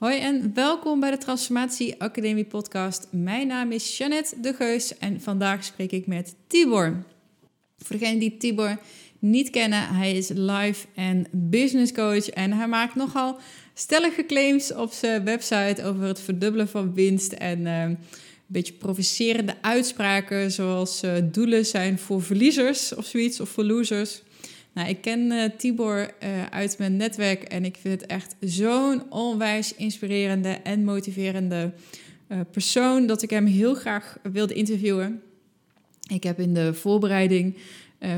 Hoi en welkom bij de Transformatie Academie podcast. Mijn naam is Jeannette de Geus en vandaag spreek ik met Tibor. Voor degenen die Tibor niet kennen, hij is life en business coach en hij maakt nogal stellige claims op zijn website over het verdubbelen van winst en uh, een beetje provocerende uitspraken zoals uh, doelen zijn voor verliezers of zoiets of voor losers. Nou, ik ken uh, Tibor uh, uit mijn netwerk en ik vind het echt zo'n onwijs inspirerende en motiverende uh, persoon dat ik hem heel graag wilde interviewen. Ik heb in de voorbereiding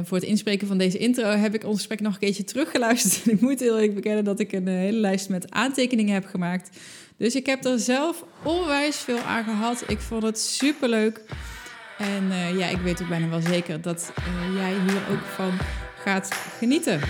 voor het inspreken van deze intro heb ik ons gesprek nog een keertje teruggeluisterd. ik moet heel eerlijk bekennen dat ik een hele lijst met aantekeningen heb gemaakt. Dus ik heb er zelf onwijs veel aan gehad. Ik vond het super leuk. En ja, ik weet ook bijna wel zeker dat jij hier ook van gaat genieten.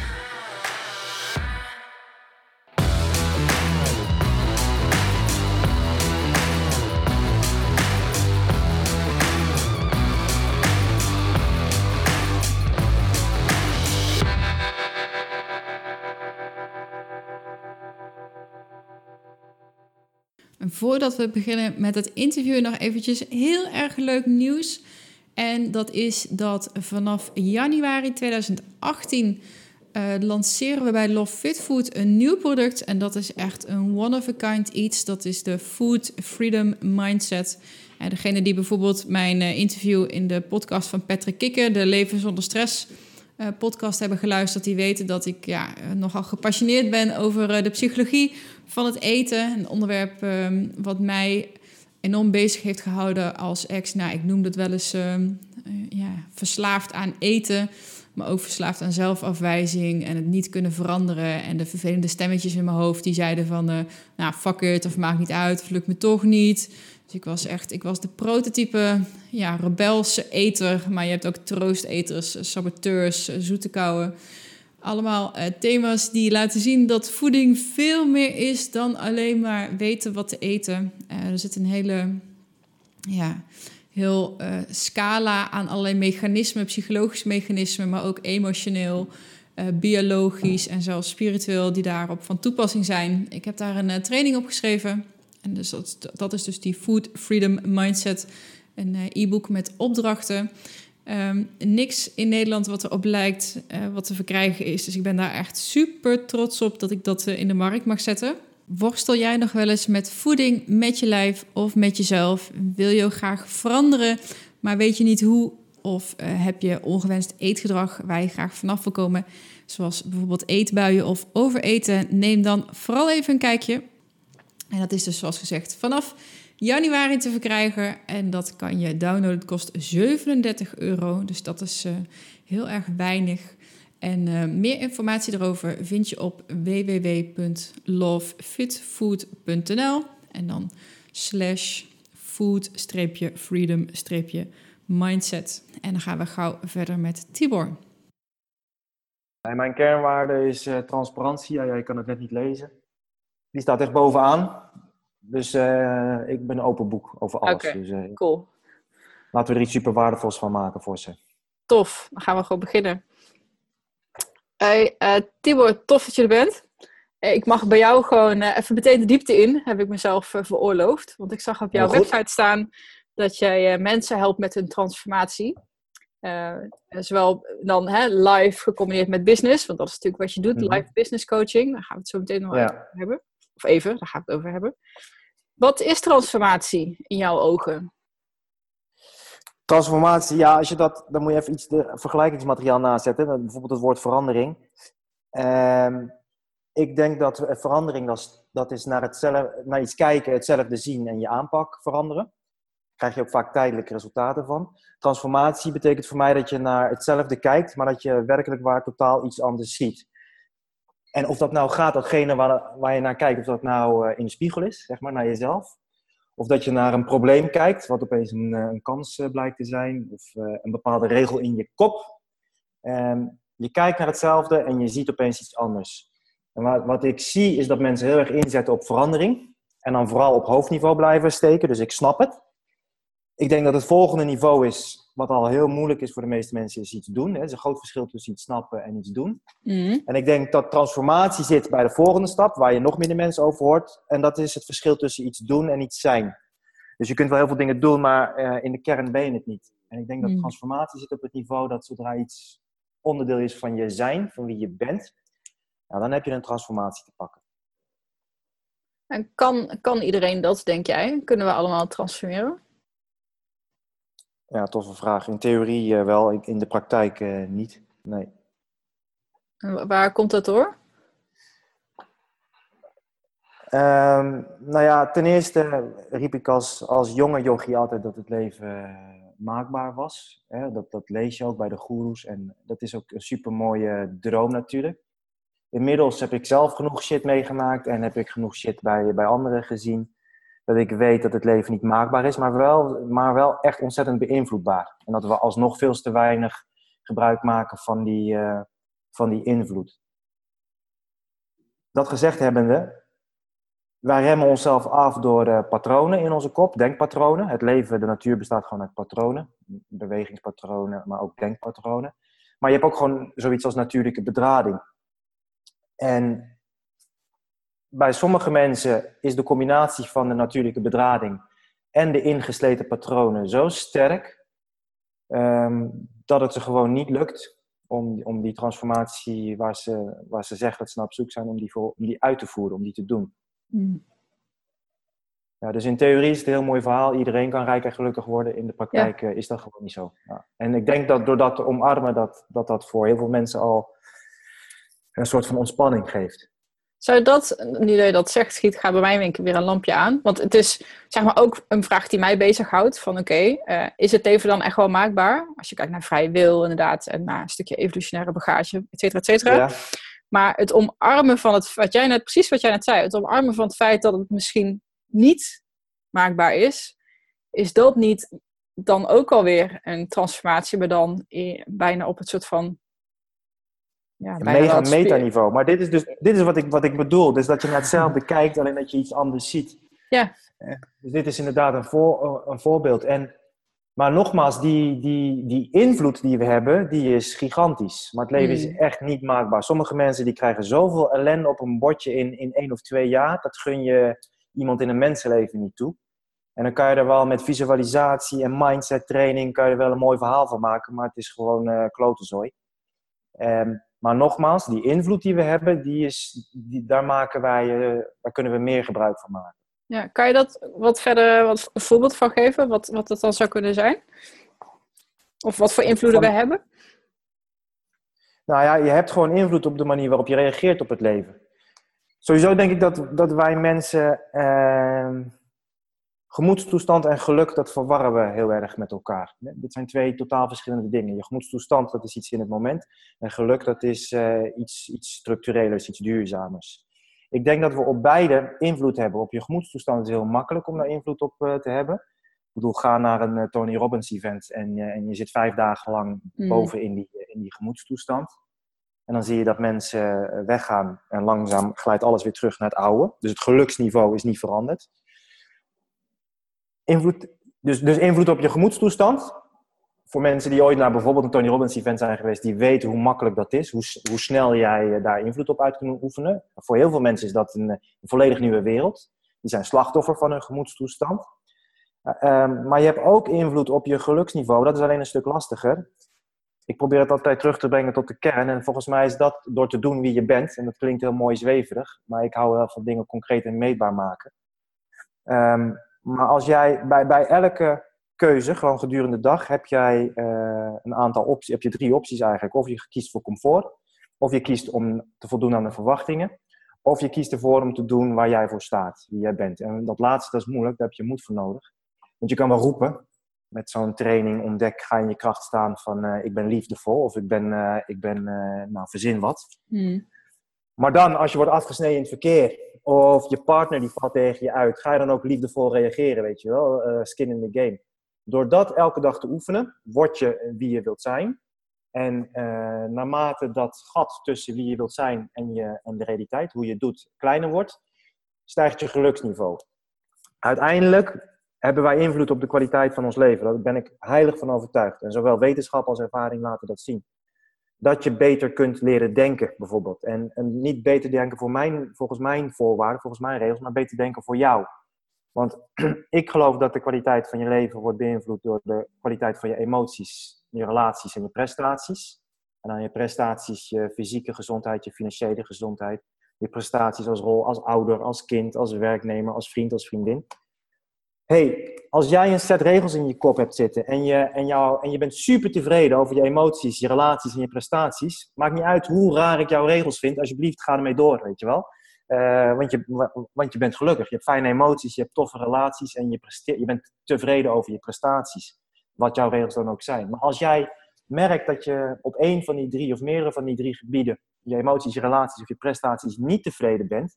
En voordat we beginnen met het interview, nog eventjes heel erg leuk nieuws. En dat is dat vanaf januari 2018 uh, lanceren we bij Love Fit Food een nieuw product. En dat is echt een one-of-a-kind iets. Dat is de Food Freedom Mindset. En degene die bijvoorbeeld mijn uh, interview in de podcast van Patrick Kikker, de Leven zonder Stress uh, podcast, hebben geluisterd, die weten dat ik ja, nogal gepassioneerd ben over de psychologie van het eten. Een onderwerp ehm, wat mij enorm bezig heeft gehouden als ex. Nou, ik noem het wel eens uh, ja, verslaafd aan eten. Maar ook verslaafd aan zelfafwijzing en het niet kunnen veranderen. En de vervelende stemmetjes in mijn hoofd die zeiden van... Uh, nou, fuck it, of maakt niet uit, of lukt me toch niet. Dus ik was echt, ik was de prototype ja, rebelse eter. Maar je hebt ook troosteters, saboteurs, zoete kouwen. Allemaal uh, thema's die laten zien dat voeding veel meer is dan alleen maar weten wat te eten. Uh, er zit een hele ja, heel uh, scala aan allerlei mechanismen, psychologische mechanismen, maar ook emotioneel, biologisch en zelfs spiritueel, die daarop van toepassing zijn. Ik heb daar een training op geschreven. En dus dat, dat is dus die Food Freedom Mindset, een e-book met opdrachten. Um, niks in Nederland wat erop lijkt uh, wat te verkrijgen is. Dus ik ben daar echt super trots op dat ik dat uh, in de markt mag zetten. Worstel jij nog wel eens met voeding, met je lijf of met jezelf? Wil je graag veranderen, maar weet je niet hoe? Of uh, heb je ongewenst eetgedrag waar je graag vanaf wil komen? Zoals bijvoorbeeld eetbuien of overeten. Neem dan vooral even een kijkje. En dat is dus zoals gezegd vanaf januari te verkrijgen. En dat kan je downloaden. Het kost 37 euro. Dus dat is uh, heel erg weinig. En uh, meer informatie erover vind je op www.lovefitfood.nl en dan slash food-freedom-mindset. En dan gaan we gauw verder met Tibor. Mijn kernwaarde is uh, transparantie. Ja, jij kan het net niet lezen. Die staat echt bovenaan. Dus uh, ik ben een open boek over alles. Oké, dus, uh, cool. Laten we er iets super waardevols van maken voor ze. Tof, dan gaan we gewoon beginnen. Hey, uh, Tibor, tof dat je er bent. Ik mag bij jou gewoon even meteen de diepte in, heb ik mezelf veroorloofd. Want ik zag op jouw website staan dat jij mensen helpt met hun transformatie. zowel dan hè, live gecombineerd met business, want dat is natuurlijk wat je doet, mm -hmm. live business coaching. Daar gaan we het zo meteen nog ja. over hebben. Of even, daar gaan we het over hebben. Wat is transformatie in jouw ogen? Transformatie, ja, als je dat, dan moet je even iets de vergelijkingsmateriaal nazetten. Bijvoorbeeld het woord verandering. Um, ik denk dat verandering, dat is, dat is naar, hetzelfde, naar iets kijken, hetzelfde zien en je aanpak veranderen. Daar krijg je ook vaak tijdelijke resultaten van. Transformatie betekent voor mij dat je naar hetzelfde kijkt, maar dat je werkelijk waar totaal iets anders ziet. En of dat nou gaat, datgene waar, waar je naar kijkt, of dat nou uh, in de spiegel is, zeg maar, naar jezelf. Of dat je naar een probleem kijkt, wat opeens een, een kans uh, blijkt te zijn. Of een bepaalde regel in je kop. Um, je kijkt naar hetzelfde en je ziet opeens iets anders. En wat, wat ik zie is dat mensen heel erg inzetten op verandering. En dan vooral op hoofdniveau blijven steken. Dus ik snap het. Ik denk dat het volgende niveau is, wat al heel moeilijk is voor de meeste mensen, is iets doen. Het is een groot verschil tussen iets snappen en iets doen. Mhm. En ik denk dat transformatie zit bij de volgende stap, waar je nog meer de mensen over hoort. En dat is het verschil tussen iets doen en iets zijn. Dus je kunt wel heel veel dingen doen, maar eh, in de kern ben je het niet. En ik denk dat Mm. transformatie zit op het niveau dat zodra iets onderdeel is van je zijn, van wie je bent, nou, dan heb je een transformatie te pakken. En kan, kan iedereen dat, denk jij? Kunnen we allemaal transformeren? Ja, toffe vraag. In theorie eh, wel, in de praktijk eh, niet. Nee. En waar komt dat door? Ehm, nou ja, ten eerste riep ik als, als jonge yogi altijd dat het leven eh, maakbaar was. Hè? Dat, dat lees je ook bij de goeroes en dat is ook een super mooie droom natuurlijk. Inmiddels heb ik zelf genoeg shit meegemaakt en heb ik genoeg shit bij, bij anderen gezien. Dat ik weet dat het leven niet maakbaar is, maar wel, maar wel echt ontzettend beïnvloedbaar. En dat we alsnog veel te weinig gebruik maken van die, eh, van die invloed. Dat gezegd hebbende, wij remmen onszelf af door eh, patronen in onze kop, denkpatronen. Het leven, de natuur bestaat gewoon uit patronen, bewegingspatronen, maar ook denkpatronen. Maar je hebt ook gewoon zoiets als natuurlijke bedrading. En bij sommige mensen is de combinatie van de natuurlijke bedrading en de ingesleten patronen zo sterk ehm, dat het ze gewoon niet lukt om, om die transformatie waar ze, waar ze zeggen dat ze naar op zoek zijn, om die, voor, om die uit te voeren, om die te doen. Mm. Ja, dus in theorie is het een heel mooi verhaal. Iedereen kan rijk en gelukkig worden. In de praktijk eh, is dat gewoon niet zo. Ja. En ik denk dat door dat te omarmen, dat, dat dat voor heel veel mensen al een soort van ontspanning geeft. Zou dat, nu dat je dat zegt, schiet, gaat bij mij keer weer een lampje aan. Want het is zeg maar ook een vraag die mij bezighoudt. Van oké, eh, is het leven dan echt wel maakbaar? Als je kijkt naar vrije wil inderdaad. En naar een stukje evolutionaire bagage, et cetera, et cetera. Ja, Maar het omarmen van het, wat jij net, precies wat jij net zei. Het omarmen van het feit dat het misschien niet maakbaar is. Is dat niet dan ook alweer een transformatie, maar dan bijna op het soort van... Ja, mega metaniveau. Maar dit is dus dit is wat ik, wat ik bedoel. Dus dat je naar hetzelfde kijkt, alleen dat je iets anders ziet. Ja. Eh, Dus dit is inderdaad een, voor, een voorbeeld. En, maar nogmaals, die, die, die invloed die we hebben, die is gigantisch. Maar het leven is Mm. echt niet maakbaar. Sommige mensen die krijgen zoveel ellende op een bordje in, in één of twee jaar. Dat gun je iemand in een mensenleven niet toe. En dan kan je er wel met visualisatie en mindset training kan je er wel een mooi verhaal van maken. Maar het is gewoon eh klotenzooi. Ehm, maar nogmaals, die invloed die we hebben, die is, die, daar, maken wij, eh, daar kunnen we meer gebruik van maken. Ja, kan je dat wat verder wat een voorbeeld van geven? Wat, wat dat dan zou kunnen zijn? Of wat voor invloeden Van- we hebben? Nou ja, je hebt gewoon invloed op de manier waarop je reageert op het leven. Sowieso denk ik dat, dat wij mensen ehm, gemoedstoestand en geluk, dat verwarren we heel erg met elkaar. Dit zijn twee totaal verschillende dingen. Je gemoedstoestand, dat is iets in het moment. En geluk, dat is eh, iets, iets structurelers, iets duurzamers. Ik denk dat we op beide invloed hebben. Op je gemoedstoestand is het heel makkelijk om daar invloed op eh, te hebben. Ik bedoel, ga naar een eh, Tony Robbins event en, en je zit vijf dagen lang Mm. boven in die, in die gemoedstoestand. En dan zie je dat mensen weggaan en langzaam glijdt alles weer terug naar het oude. Dus het geluksniveau is niet veranderd. Invloed, dus, dus invloed op je gemoedstoestand. Voor mensen die ooit naar bijvoorbeeld een Tony Robbins event zijn geweest, die weten hoe makkelijk dat is, hoe, hoe snel jij eh, daar invloed op uit kunt oefenen. Voor heel veel mensen is dat een, eh, een volledig nieuwe wereld. Die zijn slachtoffer van hun gemoedstoestand. Eh, ehm, maar je hebt ook invloed op je geluksniveau. Dat is alleen een stuk lastiger. Ik probeer het altijd terug te brengen tot de kern. En volgens mij is dat door te doen wie je bent. En dat klinkt heel mooi zweverig. Maar ik hou wel van dingen concreet en meetbaar maken. Ehm, maar als jij bij, bij elke keuze, gewoon gedurende de dag, heb jij eh, een aantal opties. Heb je drie opties eigenlijk. Of je kiest voor comfort. Of je kiest om te voldoen aan de verwachtingen. Of je kiest ervoor om te doen waar jij voor staat, wie jij bent. En dat laatste, dat is moeilijk. Daar heb je moed voor nodig. Want je kan wel roepen, met zo'n training ontdek, ga in je kracht staan van eh, ik ben liefdevol of ik ben, eh, ik ben nou verzin wat. Mm. Maar dan, als je wordt afgesneden in het verkeer of je partner die valt tegen je uit, ga je dan ook liefdevol reageren, weet je wel, Eh, skin in the game. Door dat elke dag te oefenen, word je wie je wilt zijn. En eh, naarmate dat gat tussen wie je wilt zijn en, je, en de realiteit, hoe je het doet, kleiner wordt, stijgt je geluksniveau. Uiteindelijk hebben wij invloed op de kwaliteit van ons leven. Daar ben ik heilig van overtuigd. En zowel wetenschap als ervaring laten dat zien. Dat je beter kunt leren denken, bijvoorbeeld. En, en niet beter denken voor mijn, volgens mijn voorwaarden, volgens mijn regels, maar beter denken voor jou. Want ik geloof dat de kwaliteit van je leven wordt beïnvloed door de kwaliteit van je emoties, je relaties en je prestaties. En dan je prestaties, je fysieke gezondheid, je financiële gezondheid. Je prestaties als rol, als ouder, als kind, als werknemer, als vriend, als vriendin. Hey, als jij een set regels in je kop hebt zitten en je, en, jou, en je bent super tevreden over je emoties, je relaties en je prestaties, maakt niet uit hoe raar ik jouw regels vind, alsjeblieft ga ermee door, weet je wel. Uh, want, je, want je bent gelukkig, je hebt fijne emoties, je hebt toffe relaties en je, je bent tevreden over je prestaties, wat jouw regels dan ook zijn. Maar als jij merkt dat je op één van die drie of meerdere van die drie gebieden, je emoties, je relaties of je prestaties, niet tevreden bent,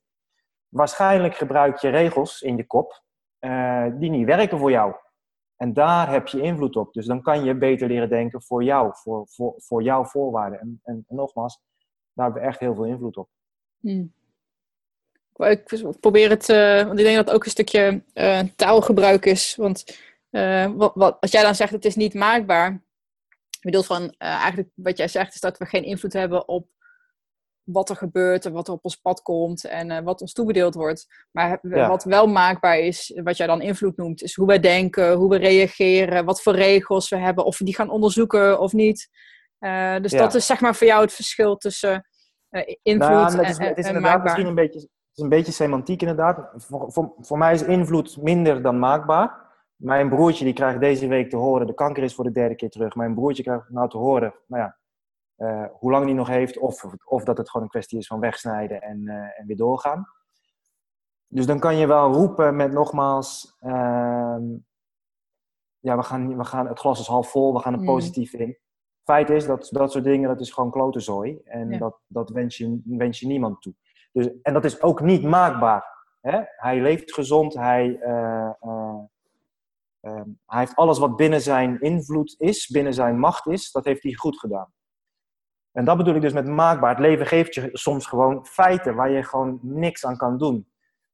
waarschijnlijk gebruik je regels in je kop uh, die niet werken voor jou. En daar heb je invloed op. Dus dan kan je beter leren denken voor jou, voor, voor, voor jouw voorwaarden. En, en, nogmaals, daar hebben we echt heel veel invloed op. Hmm. Ik probeer het, uh, want ik denk dat het ook een stukje uh, taalgebruik is. Want wat, wat, als jij dan zegt het is niet maakbaar, bedoelt van, uh, eigenlijk wat jij zegt is dat we geen invloed hebben op wat er gebeurt en wat er op ons pad komt en uh, wat ons toebedeeld wordt. Maar wat wel maakbaar is, wat jij dan invloed noemt, is hoe wij denken, hoe we reageren, wat voor regels we hebben, of we die gaan onderzoeken of niet. Uh, dus dat is zeg maar voor jou het verschil tussen invloed nou, het is, en, het is inderdaad misschien een beetje, het is een beetje semantiek inderdaad. Voor, voor, voor mij is invloed minder dan maakbaar. Mijn broertje die krijgt deze week te horen, de kanker is voor de derde keer terug. Mijn broertje krijgt nou te horen, nou ja, uh, hoe lang die nog heeft, of, of dat het gewoon een kwestie is van wegsnijden en, uh, en weer doorgaan. Dus dan kan je wel roepen met nogmaals, uh, ja, we gaan, we gaan, het glas is half vol, we gaan er mm. positief in. Feit is dat dat soort dingen, dat is gewoon klote zooi. En dat, dat wens, je, wens je niemand toe. Dus, en dat is ook niet maakbaar. Hè? Hij leeft gezond, hij uh, Ehm, hij heeft alles wat binnen zijn invloed is, binnen zijn macht is, dat heeft hij goed gedaan. En dat bedoel ik dus met maakbaar. Het leven geeft je soms gewoon feiten waar je gewoon niks aan kan doen.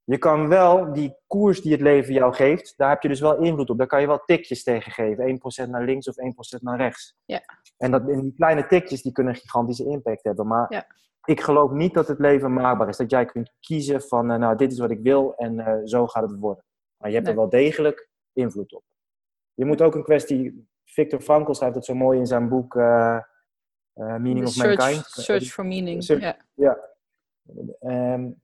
Je kan wel die koers die het leven jou geeft, daar heb je dus wel invloed op. Daar kan je wel tikjes tegen geven. 1% naar links of 1% naar rechts. Ja. En dat, in die kleine tikjes die kunnen een gigantische impact hebben. Maar ja. ik geloof niet dat het leven maakbaar is. Dat jij kunt kiezen van, uh, nou, dit is wat ik wil en uh, zo gaat het worden. Maar je hebt er wel degelijk invloed op. Je moet ook een kwestie. Victor Frankl schrijft het zo mooi in zijn boek uh, uh, Meaning of search, Mankind. Search for Meaning. ja. ja. Um,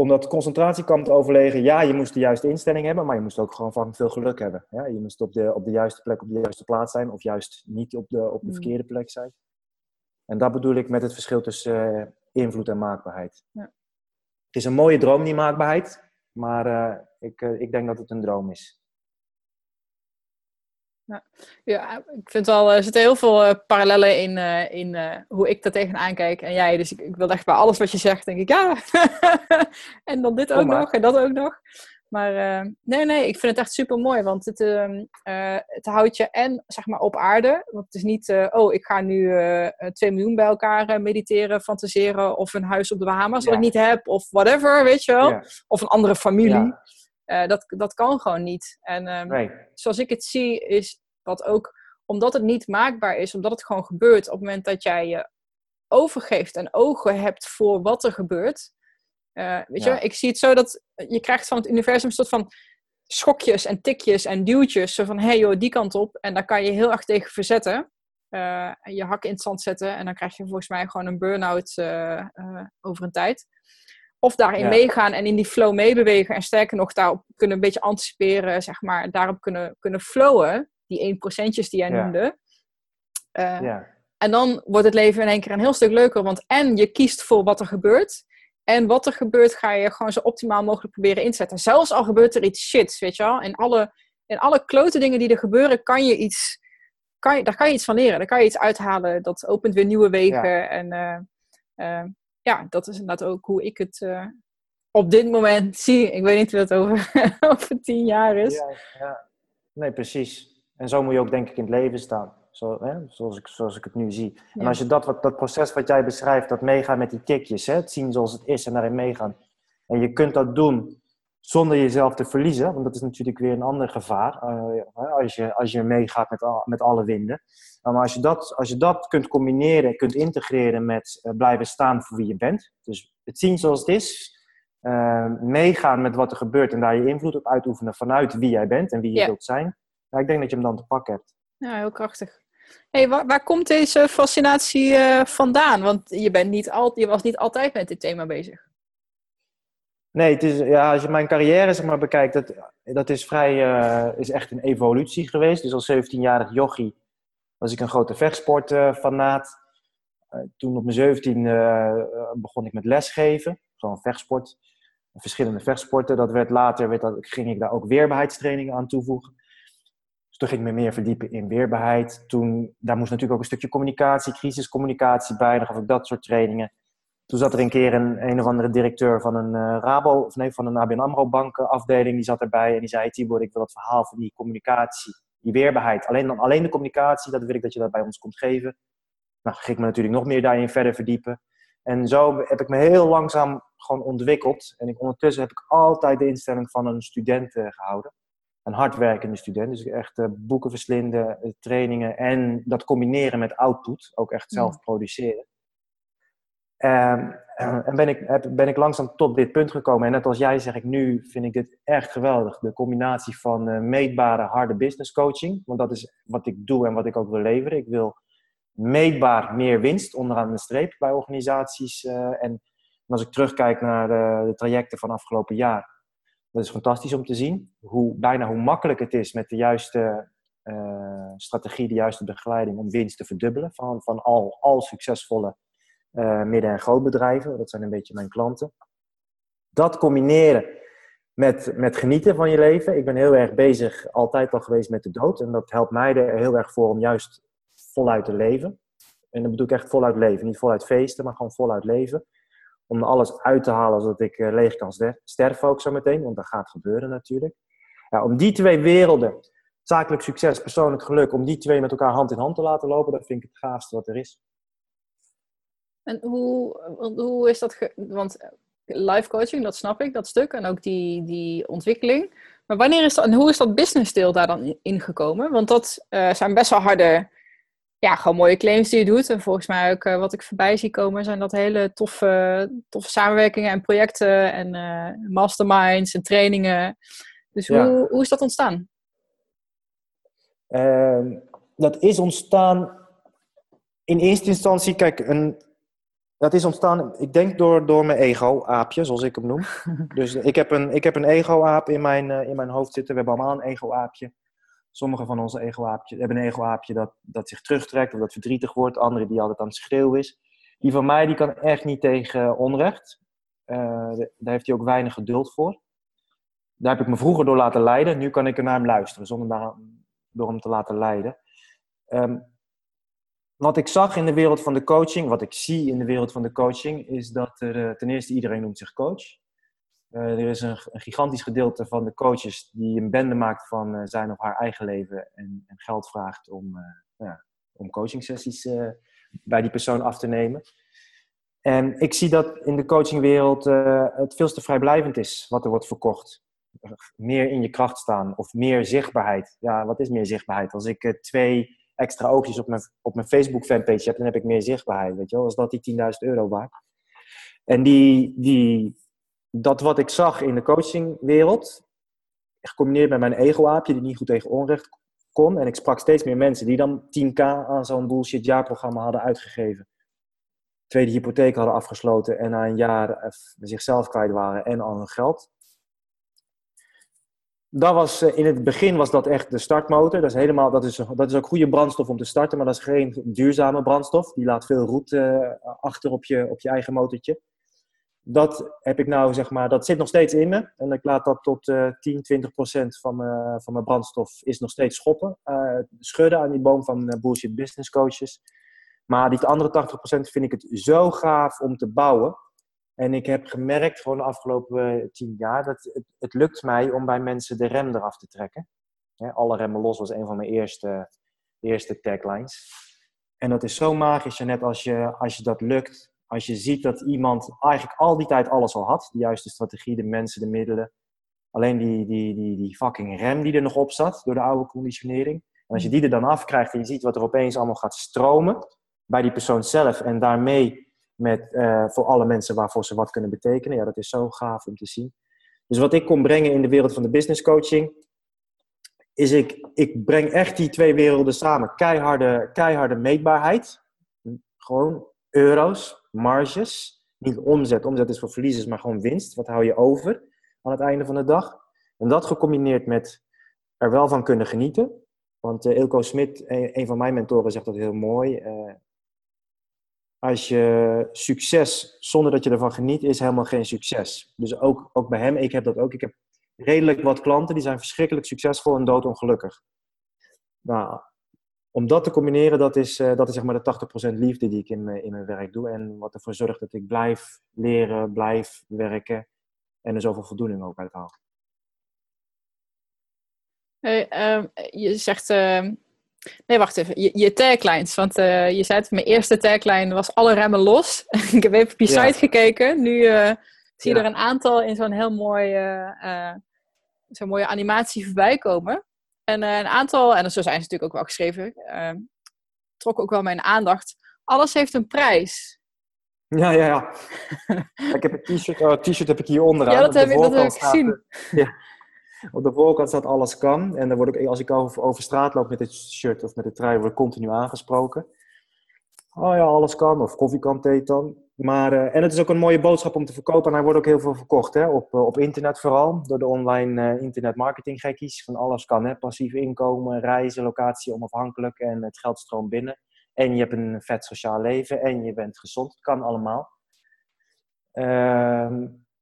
om dat concentratiekamp te overleggen, ja, je moest de juiste instelling hebben, maar je moest ook gewoon van veel geluk hebben. Ja, je moest op de, op de juiste plek, op de juiste plaats zijn, of juist niet op de, op de mm. verkeerde plek zijn. En dat bedoel ik met het verschil tussen uh, invloed en maakbaarheid. Ja. Het is een mooie droom, die maakbaarheid, maar uh, ik, uh, ik denk dat het een droom is. Ja. ja, ik vind wel, er zitten heel veel uh, parallellen in, uh, in hoe ik daar tegenaan kijk en jij. Dus ik, ik, wil echt bij alles wat je zegt, denk ik, ja. en dan dit ook nog en dat ook nog. Maar nee, nee, ik vind het echt super mooi, want het, ehm, het houdt je en zeg maar op aarde. Want het is niet, oh, ik ga nu 2 miljoen bij elkaar mediteren, fantaseren of een huis op de Bahamas ja. dat ik niet heb of whatever, weet je wel. Of een andere familie. Ja. Dat, dat kan gewoon niet. En um, nee. zoals ik het zie, is wat ook omdat het niet maakbaar is, omdat het gewoon gebeurt op het moment dat jij je overgeeft en ogen hebt voor wat er gebeurt. Uh, weet je, ik zie het zo dat je krijgt van het universum een soort van schokjes en tikjes en duwtjes. Zo van, hé hey joh, die kant op. En daar kan je heel erg tegen verzetten. Uh, je hak in het zand zetten. En dan krijg je volgens mij gewoon een burn-out uh, over een tijd. Of daarin meegaan en in die flow meebewegen. En sterker nog, daarop kunnen een beetje anticiperen, zeg maar. Daarop kunnen, kunnen flowen die 1% die jij noemde. Uh, ja. En dan wordt het leven in één keer een heel stuk leuker, want en je kiest voor wat er gebeurt. En wat er gebeurt, ga je gewoon zo optimaal mogelijk proberen inzetten. Zelfs al gebeurt er iets shits, weet je wel. In alle, in alle klote dingen die er gebeuren, kan je iets, kan je, daar kan je iets van leren. Daar kan je iets uithalen. Dat opent weer nieuwe wegen. En uh, uh, ja, dat is inderdaad ook hoe ik het op dit moment zie. Ik weet niet hoe dat over, over tien jaar is. Ja, ja. Nee, precies. En zo moet je ook denk ik in het leven staan. Zo, hè? Zoals, ik, zoals ik het nu zie. En als je dat, wat, dat proces wat jij beschrijft, dat meegaan met die tikjes, hè? het zien zoals het is en daarin meegaan. En je kunt dat doen zonder jezelf te verliezen. Want dat is natuurlijk weer een ander gevaar uh, als, je, als je meegaat met, met alle winden. Maar als je, dat, als je dat kunt combineren, kunt integreren met uh, blijven staan voor wie je bent. Dus het zien zoals het is. Uh, meegaan met wat er gebeurt en daar je invloed op uitoefenen vanuit wie jij bent en wie je wilt zijn. Ja, ik denk dat je hem dan te pakken hebt. Ja, heel krachtig. Hey, waar, waar komt deze fascinatie vandaan? Want je, bent niet al, je was niet altijd met dit thema bezig. Nee, het is, ja, als je mijn carrière zeg maar, bekijkt, dat, dat is, vrij, uh, is echt een evolutie geweest. Dus als 17-jarig jochie was ik een grote vechtsportfanaat. Uh, toen op mijn 17 uh, begon ik met lesgeven, gewoon vechtsport. Verschillende vechtsporten. Dat werd later werd dat, ging ik daar ook weerbaarheidstrainingen aan toevoegen. Dus toen ging ik me meer verdiepen in weerbaarheid. Toen, daar moest natuurlijk ook een stukje communicatie, crisiscommunicatie bij. Dan gaf ik dat soort trainingen. Toen zat er een keer een, een of andere directeur van een uh, Rabo, of nee, van een ABN AMRO bank afdeling, die zat erbij en die zei, Tibor, ik wil dat verhaal van die communicatie, die weerbaarheid, alleen, alleen de communicatie, dat wil ik dat je dat bij ons komt geven. Nou, ging ik me natuurlijk nog meer daarin verder verdiepen. En zo heb ik me heel langzaam gewoon ontwikkeld. En ik, ondertussen heb ik altijd de instelling van een student uh, gehouden. Een hardwerkende student. Dus echt uh, boeken verslinden, trainingen en dat combineren met output. Ook echt zelf mm. produceren. Um, en ben ik, ben ik langzaam tot dit punt gekomen. En net als jij zeg ik nu, vind ik dit echt geweldig. De combinatie van uh, meetbare, harde business coaching. Want dat is wat ik doe en wat ik ook wil leveren. Ik wil meetbaar meer winst onderaan de streep bij organisaties. Uh, en als ik terugkijk naar de, trajecten van afgelopen jaar. Dat is fantastisch om te zien. Hoe, bijna hoe makkelijk het is met de juiste strategie, de juiste begeleiding om winst te verdubbelen. Van, van al, al succesvolle uh, midden- en grootbedrijven. Dat zijn een beetje mijn klanten. Dat combineren met, met genieten van je leven. Ik ben heel erg bezig, altijd al geweest met de dood. En dat helpt mij er heel erg voor om juist voluit te leven. En dan bedoel ik echt voluit leven. Niet voluit feesten, maar gewoon voluit leven. Om alles uit te halen zodat ik uh, leeg kan sterven ook zo meteen. Want dat gaat gebeuren natuurlijk. Ja, om die twee werelden, zakelijk succes, persoonlijk geluk, om die twee met elkaar hand in hand te laten lopen, dat vind ik het gaafste wat er is. En hoe, hoe is dat? want eh, life coaching, dat snap ik, dat stuk. En ook die, die ontwikkeling. Maar wanneer is dat, en hoe is dat business deel daar dan ingekomen? Want dat uh, zijn best wel harde, ja, gewoon mooie claims die je doet. En volgens mij ook uh, wat ik voorbij zie komen, zijn dat hele toffe, toffe samenwerkingen en projecten en uh, masterminds en trainingen. Dus hoe, hoe is dat ontstaan? Ehm, dat is ontstaan in eerste instantie, kijk, een, dat is ontstaan, ik denk door, door mijn ego-aapje, zoals ik hem noem. dus ik heb een, ik heb een ego-aap in mijn, uh, in mijn hoofd zitten. We hebben allemaal een ego-aapje. Sommige van onze ego-aapjes hebben een ego-aapje dat, dat zich terugtrekt of dat verdrietig wordt. Andere die altijd aan het schreeuwen is. Die van mij die kan echt niet tegen onrecht. Uh, daar heeft hij ook weinig geduld voor. Daar heb ik me vroeger door laten leiden. Nu kan ik er naar hem luisteren, zonder naar, door hem te laten leiden. Um, wat ik zag in de wereld van de coaching, wat ik zie in de wereld van de coaching, is dat er uh, ten eerste iedereen noemt zich coach. Uh, er is een, gigantisch gedeelte van de coaches die een bende maakt van uh, zijn of haar eigen leven en, en geld vraagt om, ja, om coaching sessies bij die persoon af te nemen. En ik zie dat in de coachingwereld het veel te vrijblijvend is wat er wordt verkocht. Meer in je kracht staan of meer zichtbaarheid. Ja, wat is meer zichtbaarheid? Als ik twee extra oogjes op mijn, op mijn Facebook fanpage heb, dan heb ik meer zichtbaarheid, weet je wel. Als dat die 10.000 euro waard. En die, die, dat wat ik zag in de coachingwereld, gecombineerd met mijn ego-aapje, die niet goed tegen onrecht kon. En ik sprak steeds meer mensen die dan 10k aan zo'n bullshit jaarprogramma hadden uitgegeven. Tweede hypotheek hadden afgesloten en na een jaar eh, zichzelf kwijt waren en al hun geld dat was, eh, in het begin was dat echt de startmotor. Dat is, helemaal, dat, is, dat is ook goede brandstof om te starten, maar dat is geen duurzame brandstof. Die laat veel roet uh, achter op je, op je eigen motortje. Dat heb ik nou, zeg maar, dat zit nog steeds in me. En ik laat dat tot uh, 10, 20 procent van, mijn, van mijn brandstof is nog steeds schoppen. Uh, schudden aan die boom van bullshit business coaches. Maar die andere 80 procent vind ik het zo gaaf om te bouwen. En ik heb gemerkt, gewoon de afgelopen eh, tien jaar, dat het, het lukt mij om bij mensen de rem eraf te trekken. alle remmen los was een van mijn eerste, eerste taglines. En dat is zo magisch, net als je, als je dat lukt. Als je ziet dat iemand eigenlijk al die tijd alles al had. De juiste strategie, de mensen, de middelen. Alleen die, die, die, die fucking rem die er nog op zat door de oude conditionering. En als je die er dan afkrijgt en je ziet wat er opeens allemaal gaat stromen bij die persoon zelf en daarmee met, eh, voor alle mensen waarvoor ze wat kunnen betekenen, ja, dat is zo gaaf om te zien. Dus wat ik kon brengen in de wereld van de business coaching, is ik, ik breng echt die twee werelden samen. Keiharde, keiharde meetbaarheid, gewoon euro's, marges, niet omzet. Omzet is voor verliezers, maar gewoon winst. Wat hou je over aan het einde van de dag? En dat gecombineerd met er wel van kunnen genieten. Want uh, Ilko Smit, een, van mijn mentoren, zegt dat heel mooi. Uh, als je succes zonder dat je ervan geniet, is helemaal geen succes. Dus ook, ook bij hem, ik heb dat ook. Ik heb redelijk wat klanten die zijn verschrikkelijk succesvol en doodongelukkig. Nou, om dat te combineren, dat is, uh, dat is zeg maar de 80% liefde die ik in, in mijn werk doe. En wat ervoor zorgt dat ik blijf leren, blijf werken en er zoveel voldoening ook uit haal. Hey, uh, je zegt, uh, nee wacht even, je, je taglines, want uh, je zei het, mijn eerste tagline was alle remmen los. ik heb even op je ja. site gekeken, nu eh, zie je ja. er een aantal in zo'n heel mooi, zo'n mooie animatie voorbij komen. En een aantal, en zo zijn ze natuurlijk ook wel geschreven, trok ook wel mijn aandacht. Alles heeft een prijs. Ja, ja, ja. ik heb een t-shirt, oh, t-shirt heb ik hier onderaan. Ja, dat heb, ik, dat heb ik gezien. ja. Op de voorkant staat alles kan. En dan word ik, als ik over, over straat loop met dit shirt of met de trui, word continu aangesproken. Oh ja, alles kan. Of koffie kan, thee dan. Maar, uh, en het is ook een mooie boodschap om te verkopen. En hij wordt ook heel veel verkocht. Hè? Op, uh, op internet vooral. Door de online uh, internet marketing gekkies. Van alles kan. Hè? Passief inkomen, reizen, locatie onafhankelijk. En het geld stroomt binnen. En je hebt een vet sociaal leven. En je bent gezond. Het kan allemaal.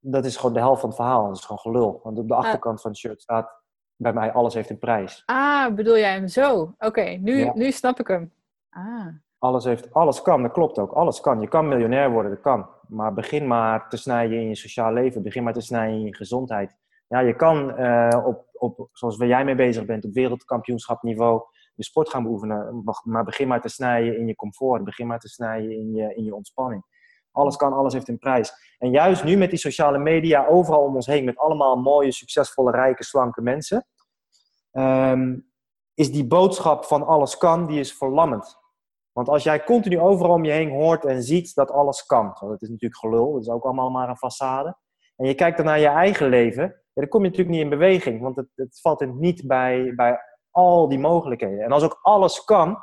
Dat is gewoon de helft van het verhaal. Dat is gewoon gelul. Want op de achterkant van het shirt staat bij mij alles heeft een prijs. Ah, bedoel jij hem zo? Oké, okay, nu, ja. nu snap ik hem. Ah. Alles, heeft, alles kan, dat klopt ook. Alles kan. Je kan miljonair worden, dat kan. Maar begin maar te snijden in je sociaal leven. Begin maar te snijden in je gezondheid. Ja, je kan uh, op, op, zoals waar jij mee bezig bent, op wereldkampioenschapniveau de sport gaan beoefenen. Maar begin maar te snijden in je comfort. Begin maar te snijden in je, in je ontspanning. Alles kan, alles heeft een prijs. En juist nu met die sociale media overal om ons heen, met allemaal mooie, succesvolle, rijke, slanke mensen, um, is die boodschap van alles kan, die is verlammend. Want als jij continu overal om je heen hoort en ziet dat alles kan, want dat is natuurlijk gelul, dat is ook allemaal maar een façade, en je kijkt dan naar je eigen leven, dan kom je natuurlijk niet in beweging, want het, het valt in niet bij, bij al die mogelijkheden. En als ook alles kan,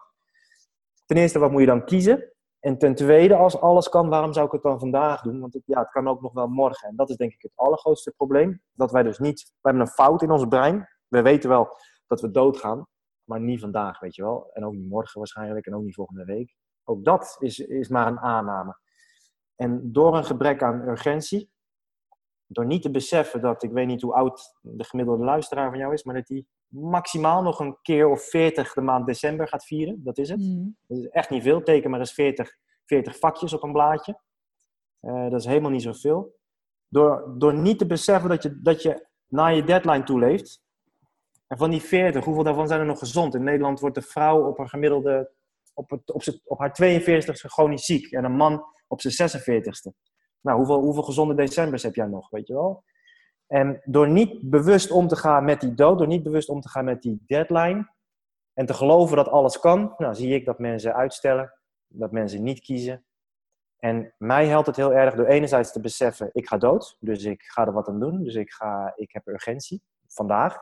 ten eerste, wat moet je dan kiezen? En ten tweede, als alles kan, waarom zou ik het dan vandaag doen? Want ja, het kan ook nog wel morgen. En dat is denk ik het allergrootste probleem. Dat wij dus niet, we hebben een fout in ons brein. We weten wel dat we doodgaan, maar niet vandaag, weet je wel. En ook niet morgen waarschijnlijk en ook niet volgende week. Ook dat is, is maar een aanname. En door een gebrek aan urgentie, door niet te beseffen dat, ik weet niet hoe oud de gemiddelde luisteraar van jou is, maar dat die maximaal nog een keer of 40 de maand december gaat vieren. Dat is het. Mm. Dat is echt niet veel. Teken maar eens 40, 40 vakjes op een blaadje. Uh, dat is helemaal niet zoveel. Door, door niet te beseffen dat je, dat je naar je deadline toe leeft. En van die 40, hoeveel daarvan zijn er nog gezond? In Nederland wordt de vrouw op haar gemiddelde, op, het, op, z'n, op haar 42ste chronisch ziek. En een man op zijn 46ste. Nou, hoeveel, hoeveel gezonde decembers heb jij nog, weet je wel? En door niet bewust om te gaan met die dood, door niet bewust om te gaan met die deadline en te geloven dat alles kan, nou, zie ik dat mensen uitstellen, dat mensen niet kiezen. En mij helpt het heel erg door enerzijds te beseffen, ik ga dood, dus ik ga er wat aan doen, dus ik, ga, ik heb urgentie, vandaag.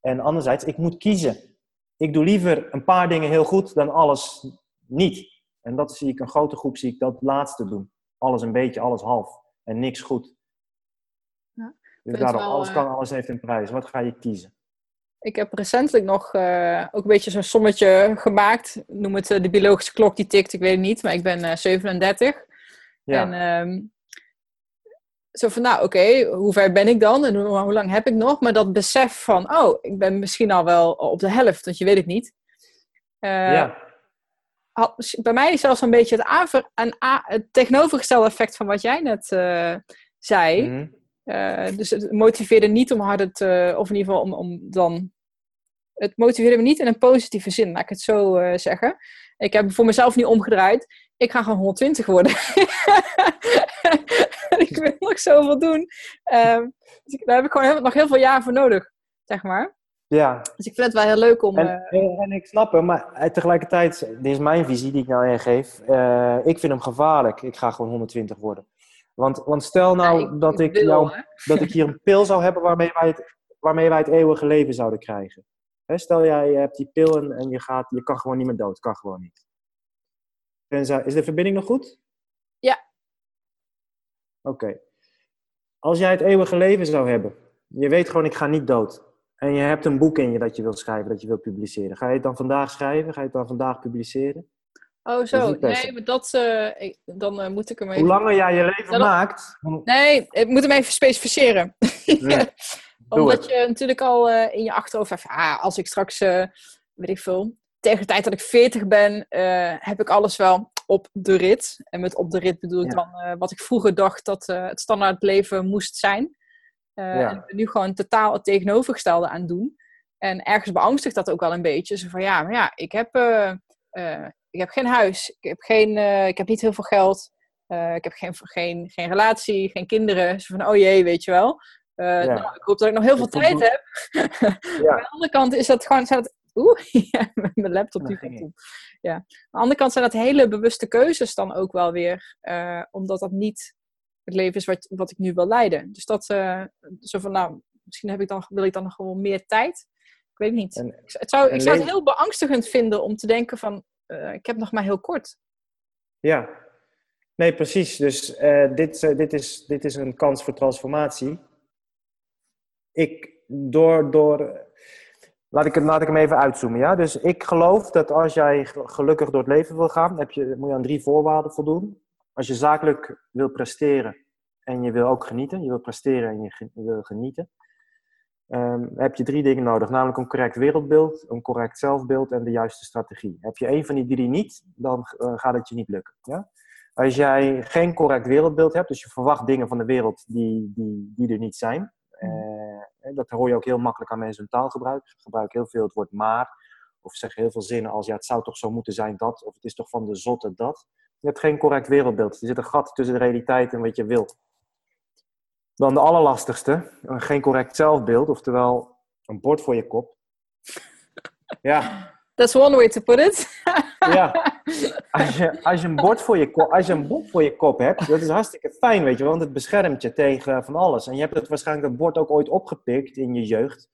En anderzijds, ik moet kiezen. Ik doe liever een paar dingen heel goed dan alles niet. En dat zie ik, een grote groep zie ik dat laatste doen. Alles een beetje, alles half en niks goed. Dus daarom, wel, alles kan, alles heeft een prijs. Wat ga je kiezen? Ik heb recentelijk nog uh, ook een beetje zo'n sommetje gemaakt. Noem het uh, de biologische klok die tikt, ik weet het niet. Maar ik ben uh, 37. Ja. En um, zo van, nou oké, okay, hoe ver ben ik dan? En hoe, hoe, lang heb ik nog? Maar dat besef van, oh, ik ben misschien al wel op de helft. Want je weet het niet. ja. Had, bij mij is zelfs een beetje het, aanver, een, het tegenovergestelde effect van wat jij net zei. Mm -hmm. Uh, dus het motiveerde niet om harder te, of in ieder geval om, om dan. Het motiveerde me niet in een positieve zin, laat ik het zo uh, zeggen. Ik heb voor mezelf niet omgedraaid. ik ga gewoon 120 worden. ik wil nog zoveel doen. Um, dus daar heb ik gewoon heel, nog heel veel jaar voor nodig, zeg maar. Ja. Dus ik vind het wel heel leuk om... En, uh... en ik snap hem, maar tegelijkertijd, dit is mijn visie die ik nou ingeef. Ik vind hem gevaarlijk. Ik ga gewoon 120 worden. Want, want stel nou ja, ik, dat, ik, wil, jou, dat ik hier een pil zou hebben waarmee wij het, waarmee wij het eeuwige leven zouden krijgen. He, stel jij je hebt die pil en, en je, gaat, je kan gewoon niet meer dood. Kan gewoon niet. Is de verbinding nog goed? Ja. Oké. Als jij het eeuwige leven zou hebben, je weet gewoon ik ga niet dood. En je hebt een boek in je dat je wilt schrijven, dat je wilt publiceren. Ga je het dan vandaag schrijven? Ga je het dan vandaag publiceren? Oh, zo. Nee, maar dat, uh, ik, dan uh, moet ik hem even... Hoe langer jij je leven maakt... Nee, ik moet hem even specificeren. Ja. Omdat je natuurlijk al uh, in je achterhoofd hebt... Ah, als ik straks, weet ik veel... Tegen de tijd dat ik 40 ben, heb ik alles wel op de rit. En met op de rit bedoel ik ja. dan wat ik vroeger dacht dat het standaard leven moest zijn. Ja. En ik ben nu gewoon totaal het tegenovergestelde aan doen. En ergens beangstigt dat ook wel een beetje. Zo van ja, maar ja, ik heb ik heb geen huis, ik heb, geen, uh, ik heb niet heel veel geld, uh, ik heb geen, geen, geen relatie, geen kinderen. Zo van, oh jee, weet je wel. Uh, ja. nou, ik hoop dat ik nog heel veel tijd heb. ja. Aan de andere kant is dat gewoon... Zijn dat, Oeh, ja, mijn laptop die komt op. Ja. Aan de andere kant zijn dat hele bewuste keuzes dan ook wel weer. omdat dat niet het leven is wat, wat ik nu wil leiden. Dus dat, zo van, nou, misschien heb ik dan, wil ik dan nog gewoon meer tijd. Ik weet niet. En, ik, zou, ik zou het heel beangstigend vinden om te denken van uh, ik heb nog maar heel kort. Ja, nee, precies. Dus uh, dit, uh, dit, is, dit is een kans voor transformatie. Ik, door, door, laat, ik, laat ik hem even uitzoomen. Ja? Dus ik geloof dat als jij gelukkig door het leven wil gaan, heb je, moet je aan drie voorwaarden voldoen. Als je zakelijk wil presteren en je wil ook genieten, je wil presteren en je wil genieten, um, heb je drie dingen nodig. Namelijk een correct wereldbeeld, een correct zelfbeeld en de juiste strategie. Heb je één van die drie niet, dan uh, gaat het je niet lukken. Ja? Als jij geen correct wereldbeeld hebt, dus je verwacht dingen van de wereld die, die, die er niet zijn. Uh, dat hoor je ook heel makkelijk aan mensen hun taalgebruik. Ze gebruiken heel veel het woord maar. Of zeggen heel veel zinnen als ja, het zou toch zo moeten zijn dat. Of het is toch van de zotte dat. Je hebt geen correct wereldbeeld. Er zit een gat tussen de realiteit en wat je wilt. Dan de allerlastigste, geen correct zelfbeeld, oftewel een bord voor je kop. Ja. That's one way to put it. ja. Als je, als, je een bord voor je kop, als je een bord voor je kop hebt, dat is hartstikke fijn, weet je, want het beschermt je tegen van alles. En je hebt het waarschijnlijk dat bord ook ooit opgepikt in je jeugd,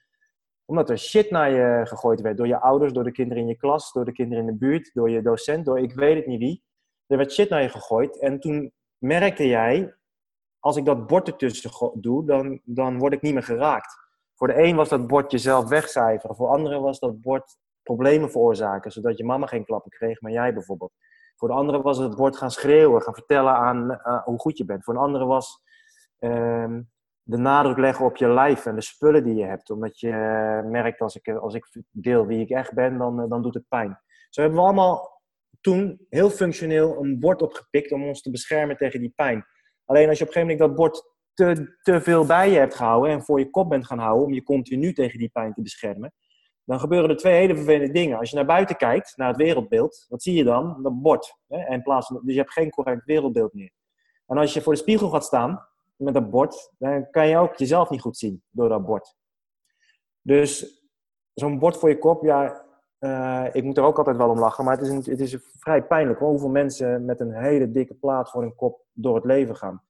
omdat er shit naar je gegooid werd door je ouders, door de kinderen in je klas, door de kinderen in de buurt, door je docent, door ik weet het niet wie. Er werd shit naar je gegooid en toen merkte jij als ik dat bord ertussen doe, dan, dan word ik niet meer geraakt. Voor de een was dat bord jezelf wegcijferen. Voor anderen was dat bord problemen veroorzaken, zodat je mama geen klappen kreeg, maar jij bijvoorbeeld. Voor de andere was het bord gaan schreeuwen, gaan vertellen aan uh, hoe goed je bent. Voor een andere was uh, de nadruk leggen op je lijf en de spullen die je hebt. Omdat je uh, merkt, als ik, als ik deel wie ik echt ben, dan, dan doet het pijn. Zo hebben we allemaal toen heel functioneel een bord opgepikt om ons te beschermen tegen die pijn. Alleen als je op een gegeven moment dat bord te, te veel bij je hebt gehouden en voor je kop bent gaan houden om je continu tegen die pijn te beschermen, dan gebeuren er twee hele vervelende dingen. Als je naar buiten kijkt, naar het wereldbeeld, wat zie je dan? Dat bord. Hè? In plaats dus je hebt geen correct wereldbeeld meer. En als je voor de spiegel gaat staan met dat bord, dan kan je ook jezelf niet goed zien door dat bord. Dus zo'n bord voor je kop, ja, uh, ik moet er ook altijd wel om lachen, maar het is, een, het is vrij pijnlijk hoeveel mensen met een hele dikke plaat voor hun kop door het leven gaan.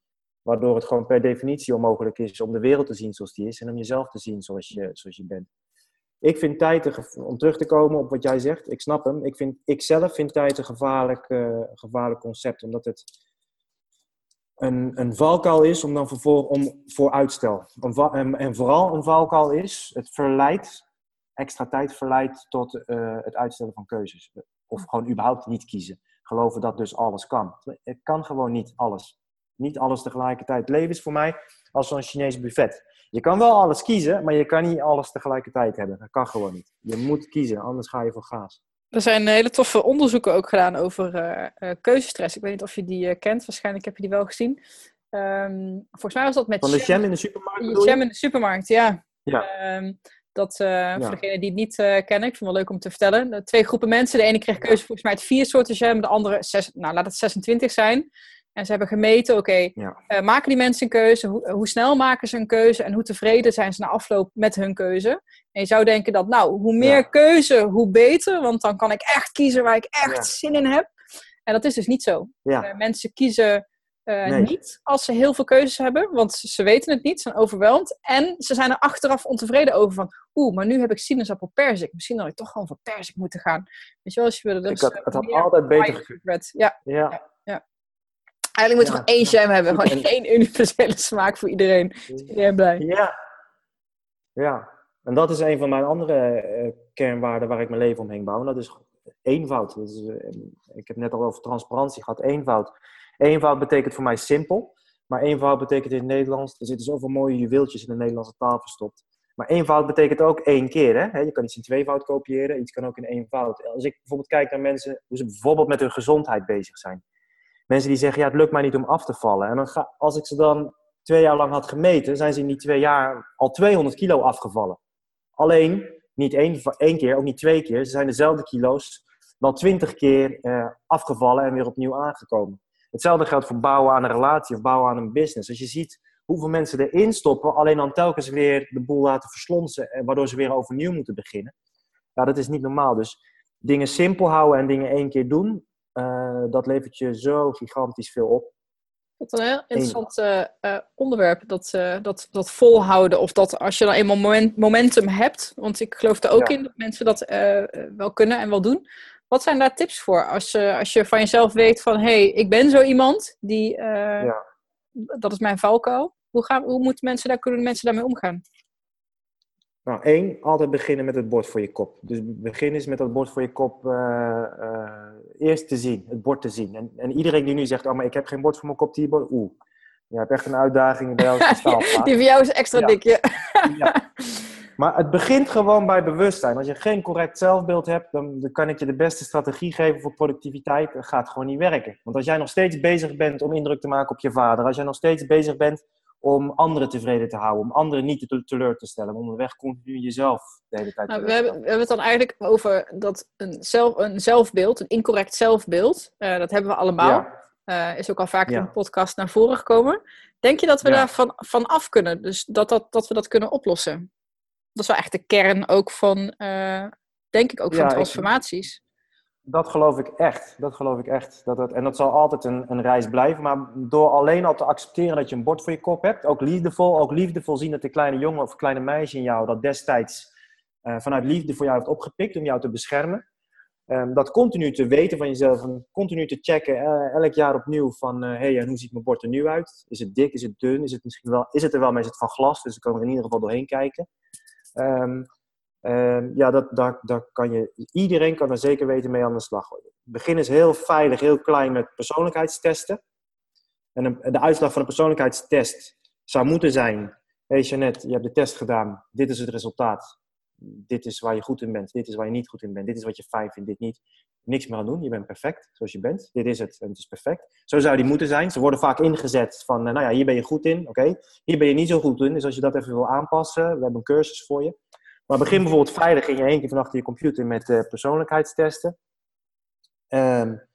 Waardoor het gewoon per definitie onmogelijk is om de wereld te zien zoals die is en om jezelf te zien zoals je, zoals je bent. Ik vind tijd, om terug te komen op wat jij zegt, ik snap hem. Ik, vind, ik zelf vind tijd een gevaarlijk, uh, gevaarlijk concept, omdat het een, een valkuil is om dan voor, voor uitstel. En, en vooral een valkuil is, het verleidt extra tijd verleidt tot uh, het uitstellen van keuzes. Of gewoon überhaupt niet kiezen. Geloven dat dus alles kan. Het kan gewoon niet alles. Niet alles tegelijkertijd. leven is voor mij als zo'n Chinees buffet. Je kan wel alles kiezen, maar je kan niet alles tegelijkertijd hebben. Dat kan gewoon niet. Je moet kiezen, anders ga je voor gaas. Er zijn hele toffe onderzoeken ook gedaan over uh, keuzestress. Ik weet niet of je die uh, kent. Waarschijnlijk heb je die wel gezien. Um, volgens mij was dat met... Van de jam in de supermarkt? De jam in de supermarkt, ja. Ja. Um, Dat, uh, Voor degenen die het niet uh, kennen, ik vind het wel leuk om te vertellen. twee groepen mensen. De ene kreeg keuze volgens mij uit vier soorten jam. De andere, zes, nou laat het 26 zijn. En ze hebben gemeten, oké, okay, ja. uh, maken die mensen een keuze? Hoe, hoe, snel maken ze een keuze? En hoe tevreden zijn ze na afloop met hun keuze? En je zou denken dat, nou, hoe meer ja. keuze, hoe beter. Want dan kan ik echt kiezen waar ik echt zin in heb. En dat is dus niet zo. mensen kiezen uh, nee. niet als ze heel veel keuzes hebben, want ze weten het niet, ze zijn overweldigd. En ze zijn er achteraf ontevreden over van, oeh, maar nu heb ik sinaasappel persik. Misschien had ik toch gewoon voor persik moeten gaan. Weet je wel, als je wilde. Dus, ik had, het had altijd beter gekund. Ja. Ja. ja. Eigenlijk moet je gewoon één jam hebben, gewoon één universele smaak voor iedereen. Is iedereen blij. Ja. Ja. En dat is een van mijn andere uh, kernwaarden waar ik mijn leven omheen bouw. En dat is eenvoud. Dat is, uh, ik heb net al over transparantie gehad. Eenvoud. Eenvoud betekent voor mij simpel. Maar eenvoud betekent in het Nederlands, er zitten zoveel mooie juweeltjes in de Nederlandse taal verstopt. Maar eenvoud betekent ook één keer. Hè? Je kan iets in tweevoud kopiëren, iets kan ook in eenvoud. Als ik bijvoorbeeld kijk naar mensen, hoe ze bijvoorbeeld met hun gezondheid bezig zijn. Mensen die zeggen, ja, het lukt mij niet om af te vallen. En dan ga, als ik ze dan twee jaar lang had gemeten, zijn ze in die twee jaar al 200 kilo afgevallen. Alleen, niet één, één keer, ook niet twee keer. Ze zijn dezelfde kilo's wel twintig keer eh, afgevallen en weer opnieuw aangekomen. Hetzelfde geldt voor bouwen aan een relatie of bouwen aan een business. Als je ziet hoeveel mensen erin stoppen, alleen dan telkens weer de boel laten verslonsen, en waardoor ze weer overnieuw moeten beginnen. Ja, dat is niet normaal. Dus dingen simpel houden en dingen één keer doen, uh, dat levert je zo gigantisch veel op. Wat een heel interessant uh, uh, onderwerp, dat, dat, dat volhouden. Of dat als je dan eenmaal moment, momentum hebt, want ik geloof er ook in dat mensen dat wel kunnen en wel doen. Wat zijn daar tips voor als, je als je van jezelf weet van... hé, hey, ik ben zo iemand, die, uh, ja. dat is mijn valkuil. Hoe, gaan, hoe moeten mensen daar, kunnen mensen daarmee omgaan? Nou, één, altijd beginnen met het bord voor je kop. Dus begin eens met dat bord voor je kop uh, uh, eerst te zien, het bord te zien. En, en, iedereen die nu zegt, oh, maar ik heb geen bord voor mijn kop, Tibor, oeh. Je hebt echt een uitdaging bij jou. die voor jou is extra ja. dik, ja. Maar het begint gewoon bij bewustzijn. Als je geen correct zelfbeeld hebt, dan, dan kan ik je de beste strategie geven voor productiviteit. Dat gaat gewoon niet werken. Want als jij nog steeds bezig bent om indruk te maken op je vader, als jij nog steeds bezig bent om anderen tevreden te houden, om anderen niet te teleur te stellen, om onderweg continu jezelf de hele tijd nou, we, hebben, we hebben het dan eigenlijk over dat een, zelf, een zelfbeeld, een incorrect zelfbeeld, uh, dat hebben we allemaal. Ja. Uh, is ook al vaak ja. in de podcast naar voren gekomen. Denk je dat we ja. daar van, van af kunnen? Dus dat, dat, dat we dat kunnen oplossen? Dat is wel echt de kern ook van, uh, denk ik ook van ja, transformaties. Ik, dat geloof ik echt. Dat geloof ik echt. Dat dat, en dat zal altijd een, een reis blijven. Maar door alleen al te accepteren dat je een bord voor je kop hebt, ook liefdevol, ook liefdevol zien dat de kleine jongen of kleine meisje in jou dat destijds uh, vanuit liefde voor jou heeft opgepikt om jou te beschermen. Um, dat continu te weten van jezelf en continu te checken, uh, elk jaar opnieuw van, hé, hey, en hoe ziet mijn bord er nu uit? Is het dik, is het dun, is het misschien wel, is het er wel, maar is het van glas? Dus ik kan er in ieder geval doorheen kijken. Um, um, ja, dat, daar, daar kan je, iedereen kan er zeker weten mee aan de slag. Begin is heel veilig, heel klein met persoonlijkheidstesten. En de uitslag van een persoonlijkheidstest zou moeten zijn: Hé hey Jeannette, je hebt de test gedaan, dit is het resultaat. Dit is waar je goed in bent, dit is waar je niet goed in bent, dit is wat je fijn vindt, dit niet. Niks meer aan doen, je bent perfect zoals je bent. Dit is het en het is perfect. Zo zou die moeten zijn. Ze worden vaak ingezet van, nou ja, hier ben je goed in, oké. Hier ben je niet zo goed in, dus als je dat even wil aanpassen, we hebben een cursus voor je. Maar begin bijvoorbeeld veilig in je één keer je computer met uh, persoonlijkheidstesten. Um,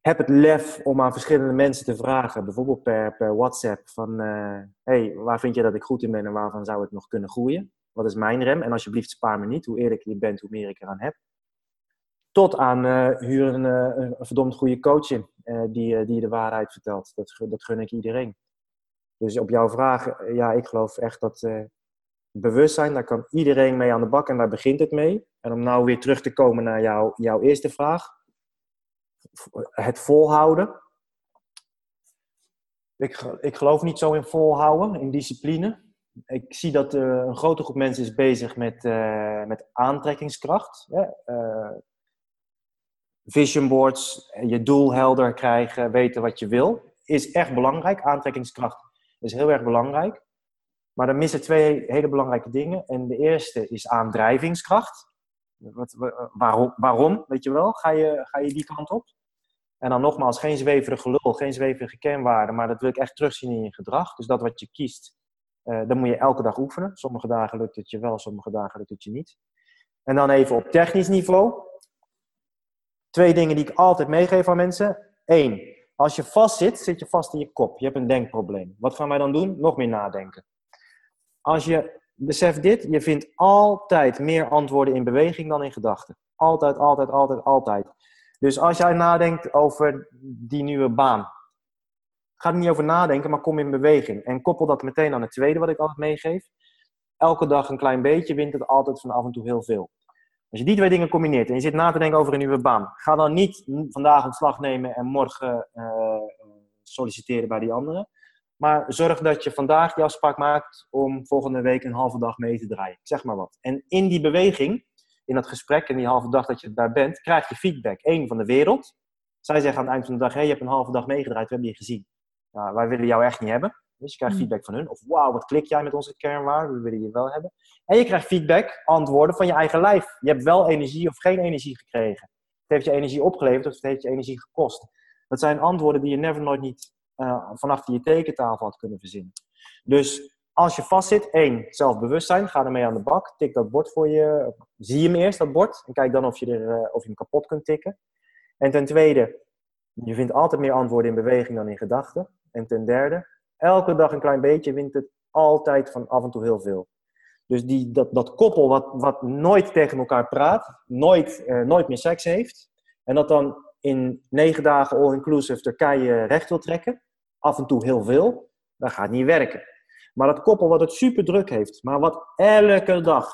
heb het lef om aan verschillende mensen te vragen, bijvoorbeeld per, per WhatsApp, van uh, hey, waar vind je dat ik goed in ben en waarvan zou het nog kunnen groeien? Wat is mijn rem? En alsjeblieft spaar me niet. Hoe eerlijker je bent, hoe meer ik eraan heb. Tot aan uh, huren uh, een verdomd goede coach in, die, die de waarheid vertelt. Dat, dat gun ik iedereen. Dus op jouw vraag, ja, ik geloof echt dat bewustzijn, daar kan iedereen mee aan de bak en daar begint het mee. En om nou weer terug te komen naar jou, jouw eerste vraag. Het volhouden. Ik, ik geloof niet zo in volhouden, in discipline. Ik zie dat uh, een grote groep mensen is bezig met, uh, met aantrekkingskracht. Uh, vision boards, je doel helder krijgen, weten wat je wil, is echt belangrijk. Aantrekkingskracht is heel erg belangrijk. Maar dan missen twee hele belangrijke dingen. En de eerste is aandrijvingskracht. Wat, waarom, waarom, weet je wel, ga je, ga je die kant op? En dan nogmaals, geen zweverige lul, geen zweverige kenwaarden, maar dat wil ik echt terugzien in je gedrag. Dus dat wat je kiest, Uh, dan moet je elke dag oefenen. Sommige dagen lukt het je wel, sommige dagen lukt het je niet. En dan even op technisch niveau. Twee dingen die ik altijd meegeef aan mensen. Eén, als je vast zit, zit je vast in je kop. Je hebt een denkprobleem. Wat gaan wij dan doen? Nog meer nadenken. Als je beseft dit, je vindt altijd meer antwoorden in beweging dan in gedachten. Altijd, altijd, altijd, altijd. Dus als jij nadenkt over die nieuwe baan, ga er niet over nadenken, maar kom in beweging. En koppel dat meteen aan het tweede wat ik altijd meegeef. Elke dag een klein beetje wint het altijd van af en toe heel veel. Als je die twee dingen combineert en je zit na te denken over een nieuwe baan, ga dan niet vandaag ontslag nemen en morgen uh, solliciteren bij die andere. Maar zorg dat je vandaag die afspraak maakt om volgende week een halve dag mee te draaien. zeg maar wat. En in die beweging, in dat gesprek, in die halve dag dat je daar bent, krijg je feedback. Eén van de wereld. Zij zeggen aan het eind van de dag: hey, je hebt een halve dag meegedraaid, we hebben je gezien. Nou, wij willen jou echt niet hebben. Dus je krijgt mm. feedback van hun. Of wauw, wat klik jij met onze kernwaarden, we willen je wel hebben. En je krijgt feedback, antwoorden van je eigen lijf. Je hebt wel energie of geen energie gekregen. Het heeft je energie opgeleverd of het heeft je energie gekost. Dat zijn antwoorden die je never nooit niet uh, van achter je tekentafel had kunnen verzinnen. Dus als je vastzit, één, zelfbewustzijn, ga ermee aan de bak. Tik dat bord voor je, zie hem eerst, dat bord. En kijk dan of je, er, uh, of je hem kapot kunt tikken. En ten tweede, je vindt altijd meer antwoorden in beweging dan in gedachten. En ten derde, elke dag een klein beetje wint het altijd van af en toe heel veel. Dus die, dat, dat koppel wat, wat nooit tegen elkaar praat, nooit, uh, nooit meer seks heeft. En dat dan in negen dagen all-inclusive Turkije recht wil trekken. Af en toe heel veel. Dat gaat niet werken. Maar dat koppel wat het super druk heeft, maar wat elke dag,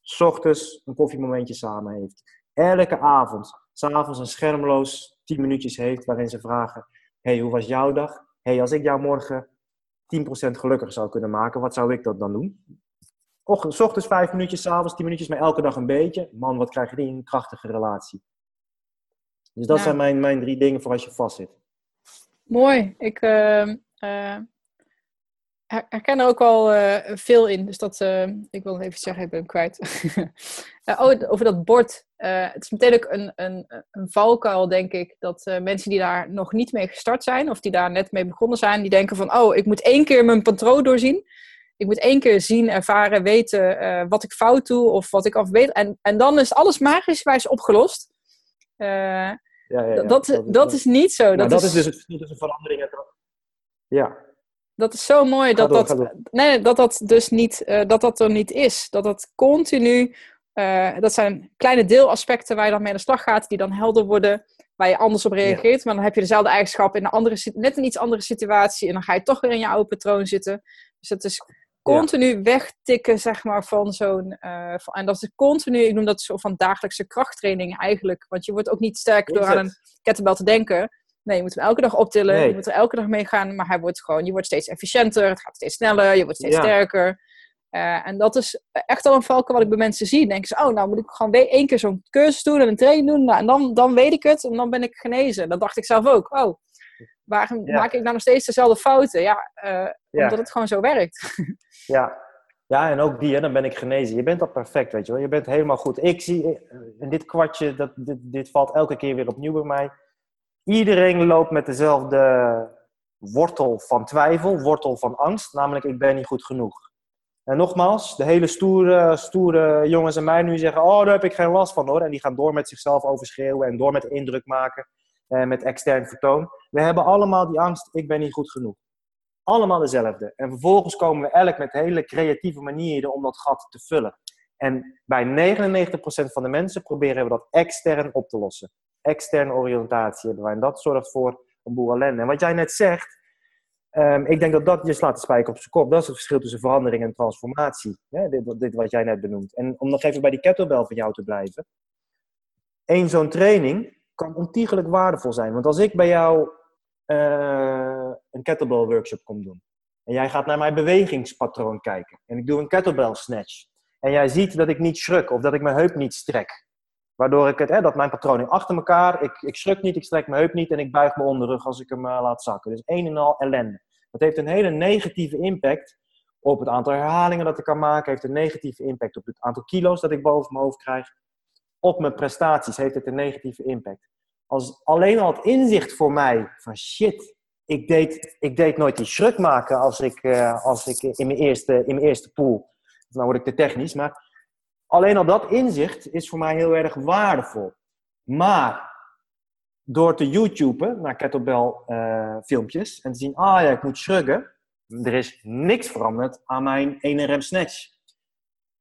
s ochtends een koffiemomentje samen heeft. Elke avond, s'avonds een schermloos 10 minuutjes heeft waarin ze vragen: Hey, hoe was jouw dag? Hey, als ik jou morgen 10% gelukkig zou kunnen maken, wat zou ik dat dan doen? S ochtends 5 minuutjes, s'avonds 10 minuutjes, maar elke dag een beetje. Man, wat krijg je die een krachtige relatie. Dus dat zijn mijn, mijn drie dingen voor als je vastzit. Mooi. Ik uh, uh, herken er ook wel uh, veel in. Dus dat, ik wil even zeggen, ik ben hem kwijt. oh, over dat bord. het is meteen ook een, een, een valkuil, denk ik. Dat mensen die daar nog niet mee gestart zijn, of die daar net mee begonnen zijn, die denken van, oh, ik moet één keer mijn patroon doorzien. Ik moet één keer zien, ervaren, weten wat ik fout doe of wat ik afweet. En, en dan is alles magischwijs opgelost. Uh, ja, ja, Dat, dat, dat, is, niet zo. Dat, dat is, dus verschil tussen verandering Ja. Dat is zo mooi dat dat, nee, dat dat dus niet, uh, dat dat er niet is. Dat dat continu, uh, dat zijn kleine deelaspecten waar je dan mee aan de slag gaat, die dan helder worden, waar je anders op reageert. Maar dan heb je dezelfde eigenschap in een andere, net een iets andere situatie en dan ga je toch weer in je oude patroon zitten. Dus het is continu wegtikken, zeg maar, van zo'n... Uh, en dat is continu, ik noem dat zo van dagelijkse krachttraining eigenlijk. Want je wordt ook niet sterker door aan een kettlebell te denken. Nee, je moet hem elke dag optillen, je moet er elke dag mee gaan. Maar hij wordt gewoon, je wordt steeds efficiënter, het gaat steeds sneller, je wordt steeds sterker. Uh, en dat is echt al een valken wat ik bij mensen zie. Dan denken ze, oh, nou moet ik gewoon één keer zo'n cursus doen en een training doen. Nou, en dan, dan weet ik het en dan ben ik genezen. Dat dacht ik zelf ook. Oh, waarom maak ik nou nog steeds dezelfde fouten? Ja, uh, omdat het gewoon zo werkt. Ja. ja, en ook die, hè, dan ben ik genezen. Je bent al perfect, weet je wel. Je bent helemaal goed. Ik zie, in eh, dit kwartje, dat, dit, dit valt elke keer weer opnieuw bij mij. Iedereen loopt met dezelfde wortel van twijfel, wortel van angst. Namelijk, ik ben niet goed genoeg. En nogmaals, de hele stoere, stoere jongens en mij nu zeggen: Oh, daar heb ik geen last van hoor. En die gaan door met zichzelf overschreeuwen en door met indruk maken. En met extern vertoon. We hebben allemaal die angst: ik ben niet goed genoeg. Allemaal dezelfde. En vervolgens komen we elk met hele creatieve manieren om dat gat te vullen. En bij 99% van de mensen proberen we dat extern op te lossen. Externe oriëntatie hebben. En dat zorgt voor een boel ellende. En wat jij net zegt, um, ik denk dat dat je slaat de spijker op zijn kop. Dat is het verschil tussen verandering en transformatie. dit, dit, wat jij net benoemt. En om nog even bij die kettlebell van jou te blijven. Eén zo'n training kan ontiegelijk waardevol zijn. Want als ik bij jou uh, een kettlebell workshop kom doen. En jij gaat naar mijn bewegingspatroon kijken. En ik doe een kettlebell snatch. En jij ziet dat ik niet schruk of dat ik mijn heup niet strek. Waardoor ik het, hè, dat mijn patroon achter elkaar, ik, ik schruk niet, ik strek mijn heup niet en ik buig mijn onderrug als ik hem uh, laat zakken. Dus een en al ellende. Dat heeft een hele negatieve impact op het aantal herhalingen dat ik kan maken. Heeft een negatieve impact op het aantal kilo's dat ik boven mijn hoofd krijg. Op mijn prestaties heeft het een negatieve impact als alleen al het inzicht voor mij van shit, ik, deed, ik deed nooit die shruk maken als ik, uh, als ik in, mijn eerste, in mijn eerste pool. Nou word ik te technisch, maar alleen al dat inzicht is voor mij heel erg waardevol. Maar door te YouTuben naar kettlebell uh, filmpjes en te zien, ah ja, ik moet shruggen. Er is niks veranderd aan mijn 1 rem snatch.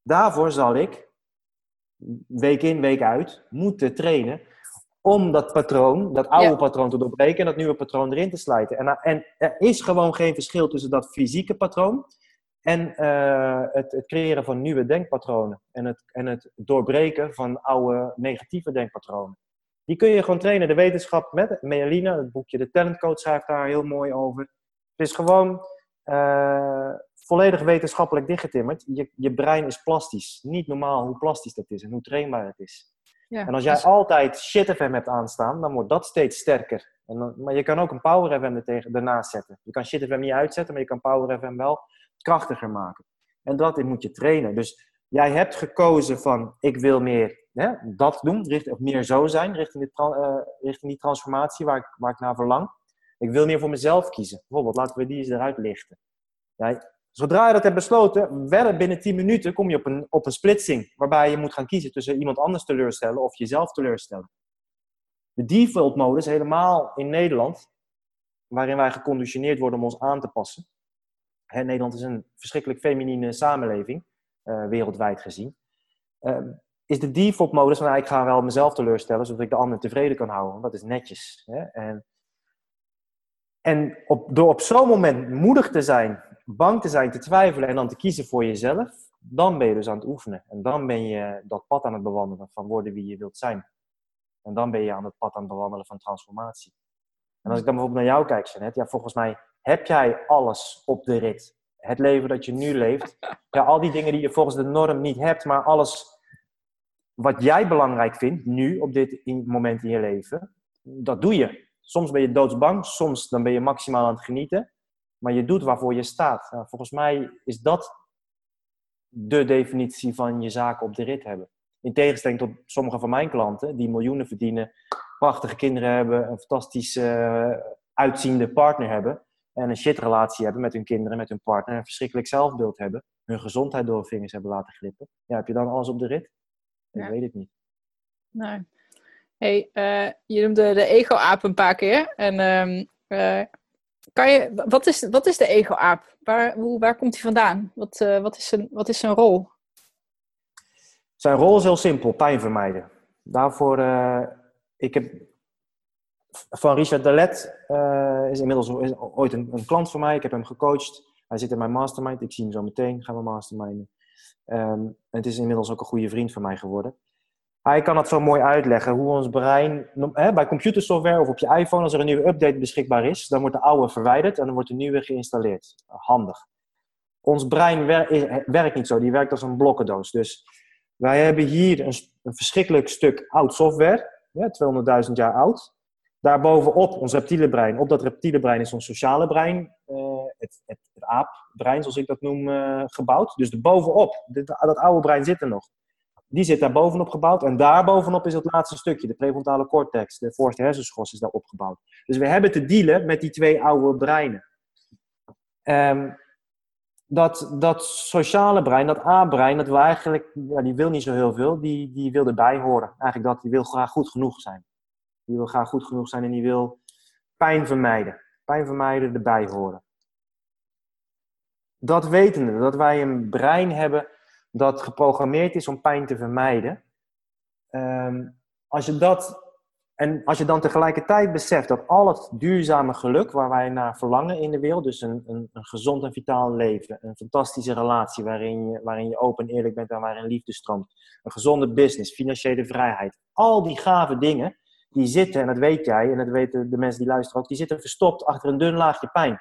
Daarvoor zal ik week in, week uit moeten trainen om dat patroon, dat oude patroon te doorbreken en dat nieuwe patroon erin te slijten. En, en, er is gewoon geen verschil tussen dat fysieke patroon en uh, het, het, creëren van nieuwe denkpatronen. En het, en het doorbreken van oude negatieve denkpatronen. Die kun je gewoon trainen. De wetenschap met Mealina, het boekje De Talent Coach schrijft daar heel mooi over. Het is gewoon uh, volledig wetenschappelijk dichtgetimmerd. Je, je brein is plastisch. Niet normaal hoe plastisch dat is en hoe trainbaar het is. Ja, en als jij altijd shit FM hebt aanstaan, dan wordt dat steeds sterker. En dan, maar je kan ook een Power FM er tegen, ernaast zetten. Je kan shit FM niet uitzetten, maar je kan Power FM wel krachtiger maken. En dat moet je trainen. Dus jij hebt gekozen van, ik wil meer hè, dat doen, richting, of meer zo zijn, richting, de, uh, richting die transformatie waar ik, waar ik naar verlang. Ik wil meer voor mezelf kiezen. Bijvoorbeeld, laten we die eens eruit lichten. Zodra je dat hebt besloten, wel binnen 10 minuten kom je op een, op een splitsing. Waarbij je moet gaan kiezen tussen iemand anders teleurstellen of jezelf teleurstellen. De default modus, helemaal in Nederland, waarin wij geconditioneerd worden om ons aan te passen. Nederland is een verschrikkelijk feminine samenleving, uh, wereldwijd gezien. Uh, is de default modus van nou, ik ga wel mezelf teleurstellen, zodat ik de ander tevreden kan houden. Dat is netjes. Hè? En, en op, door op zo'n moment moedig te zijn bang te zijn, te twijfelen en dan te kiezen voor jezelf, dan ben je dus aan het oefenen. En dan ben je dat pad aan het bewandelen van worden wie je wilt zijn. En dan ben je aan het pad aan het bewandelen van transformatie. En als ik dan bijvoorbeeld naar jou kijk, Jeanette, ja, volgens mij heb jij alles op de rit. Het leven dat je nu leeft. Ja, al die dingen die je volgens de norm niet hebt, maar alles wat jij belangrijk vindt, nu, op dit moment in je leven, dat doe je. Soms ben je doodsbang, soms dan ben je maximaal aan het genieten. Maar je doet waarvoor je staat. Nou, volgens mij is dat de definitie van je zaken op de rit hebben. In tegenstelling tot sommige van mijn klanten, die miljoenen verdienen, prachtige kinderen hebben, een fantastische uh, uitziende partner hebben. En een shitrelatie hebben met hun kinderen, met hun partner. Een verschrikkelijk zelfbeeld hebben. Hun gezondheid door hun vingers hebben laten glippen. Ja, heb je dan alles op de rit? Ik weet het niet. Nee. Hey, uh, je noemde de ego-aap een paar keer. En uh, kan je, wat, is, wat is de ego-aap? Waar, waar komt hij vandaan? Wat, uh, wat, is zijn, wat is zijn rol? Zijn rol is heel simpel, pijn vermijden. Daarvoor, ik heb van Richard Dalet, uh, is inmiddels ooit een, een, klant van mij. Ik heb hem gecoacht. Hij zit in mijn mastermind. Ik zie hem zo meteen, gaan we masterminden. Um, het is inmiddels ook een goede vriend van mij geworden. Hij kan het zo mooi uitleggen hoe ons brein, hè, bij computersoftware of op je iPhone, als er een nieuwe update beschikbaar is, dan wordt de oude verwijderd en dan wordt de nieuwe geïnstalleerd. Handig. Ons brein werkt niet zo, die werkt als een blokkendoos. Dus wij hebben hier een verschrikkelijk stuk oud software, 200.000 jaar oud. Daarbovenop ons reptiele brein. Op dat reptiele brein is ons sociale brein, uh, het, het, het, aapbrein zoals ik dat noem, uh, gebouwd. Dus de bovenop, dat oude brein zit er nog. Die zit daar bovenop gebouwd. En daar bovenop is het laatste stukje, de prefrontale cortex, de voorste hersenschors is daar opgebouwd. Dus we hebben te dealen met die twee oude breinen. Um, dat, dat sociale brein, dat A-brein, dat eigenlijk, ja, die wil niet zo heel veel, die, die wil erbij horen. Eigenlijk dat, die wil graag goed genoeg zijn. Die wil graag goed genoeg zijn en die wil pijn vermijden. Pijn vermijden, erbij horen. Dat wetende, dat wij een brein hebben dat geprogrammeerd is om pijn te vermijden. Um, als je dat, en als je dan tegelijkertijd beseft dat al het duurzame geluk waar wij naar verlangen in de wereld, dus een, een, een gezond en vitaal leven, een fantastische relatie waarin je, waarin je open en eerlijk bent en waarin liefde stroomt, een gezonde business, financiële vrijheid, al die gave dingen, die zitten, en dat weet jij en dat weten de mensen die luisteren ook, die zitten verstopt achter een dun laagje pijn.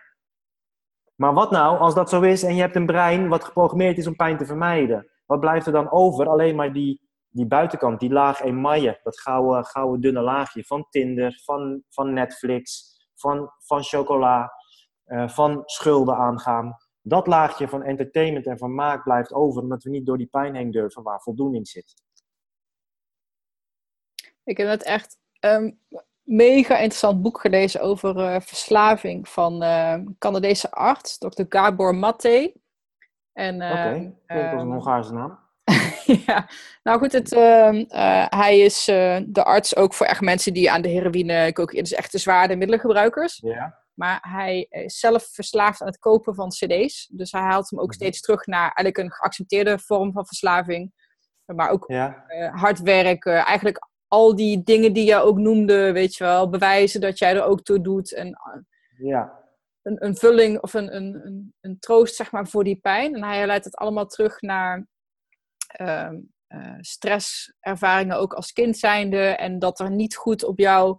Maar wat nou als dat zo is en je hebt een brein wat geprogrammeerd is om pijn te vermijden? Wat blijft er dan over? Alleen maar die, die buitenkant, die laag emaille, dat gouden, gouden dunne laagje van Tinder, van, van Netflix, van, van chocola, uh, van schulden aangaan. Dat laagje van entertainment en van maak blijft over, omdat we niet door die pijn heen durven waar voldoening zit. Ik heb het echt. Um, mega interessant boek gelezen over uh, verslaving van uh, Canadese arts, Dr. Gabor Mate. Oké, okay. dat is een Hongaarse naam. ja, nou goed, het, uh, hij is de arts ook voor echt mensen die aan de heroïne, cocaïne, dus echt de zware middelengebruikers. Ja. Maar hij is zelf verslaafd aan het kopen van cd's. Dus hij haalt hem ook mhm. steeds terug naar eigenlijk een geaccepteerde vorm van verslaving. Maar ook ja. hard werken, eigenlijk al die dingen die je ook noemde, weet je wel, bewijzen dat jij er ook toe doet. En ja. een, een vulling of een, een, een, een troost, zeg maar, voor die pijn. En hij leidt het allemaal terug naar uh, uh, stresservaringen ook als kind zijnde. En dat er niet goed op jou,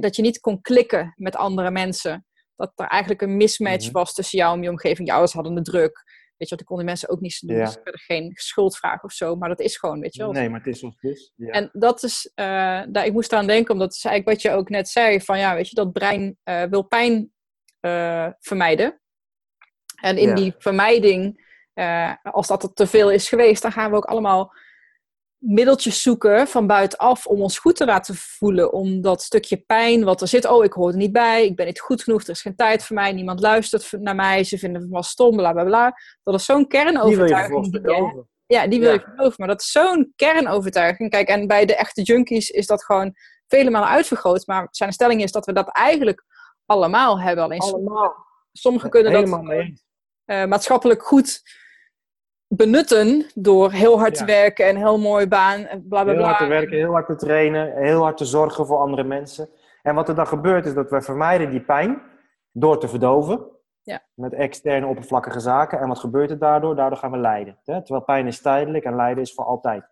dat je niet kon klikken met andere mensen. Dat er eigenlijk een mismatch mhm. was tussen jou en je omgeving. Je ouders hadden de druk. Weet je, dat konden mensen ook niet doen. Ja. Dus geen schuldvraag of zo, maar dat is gewoon, weet je wel. Nee, maar het is wat het is. Ja. En dat is, uh, daar, ik moest eraan denken, omdat is eigenlijk wat je ook net zei, van ja, weet je, dat brein uh, wil pijn uh, vermijden. En in die vermijding, als dat er te veel is geweest, dan gaan we ook allemaal middeltjes zoeken van buitenaf om ons goed te laten voelen. Om dat stukje pijn wat er zit. Oh, ik hoor er niet bij. Ik ben niet goed genoeg. Er is geen tijd voor mij. Niemand luistert naar mij. Ze vinden me stom. Bla bla bla. Dat is zo'n kernovertuiging. Die wil je ja, die wil je geloven. Maar dat is zo'n kernovertuiging. Kijk, en bij de echte junkies is dat gewoon vele malen uitvergroot. Maar zijn stelling is dat we dat eigenlijk allemaal hebben. Alleen allemaal. sommigen kunnen dat uh, maatschappelijk goed benutten door heel hard te werken en heel mooi baan, bla bla Heel hard te werken, heel hard te trainen, heel hard te zorgen voor andere mensen. En wat er dan gebeurt is dat we vermijden die pijn door te verdoven. Ja. Met externe oppervlakkige zaken. En wat gebeurt er daardoor? Daardoor gaan we lijden. Terwijl pijn is tijdelijk en lijden is voor altijd.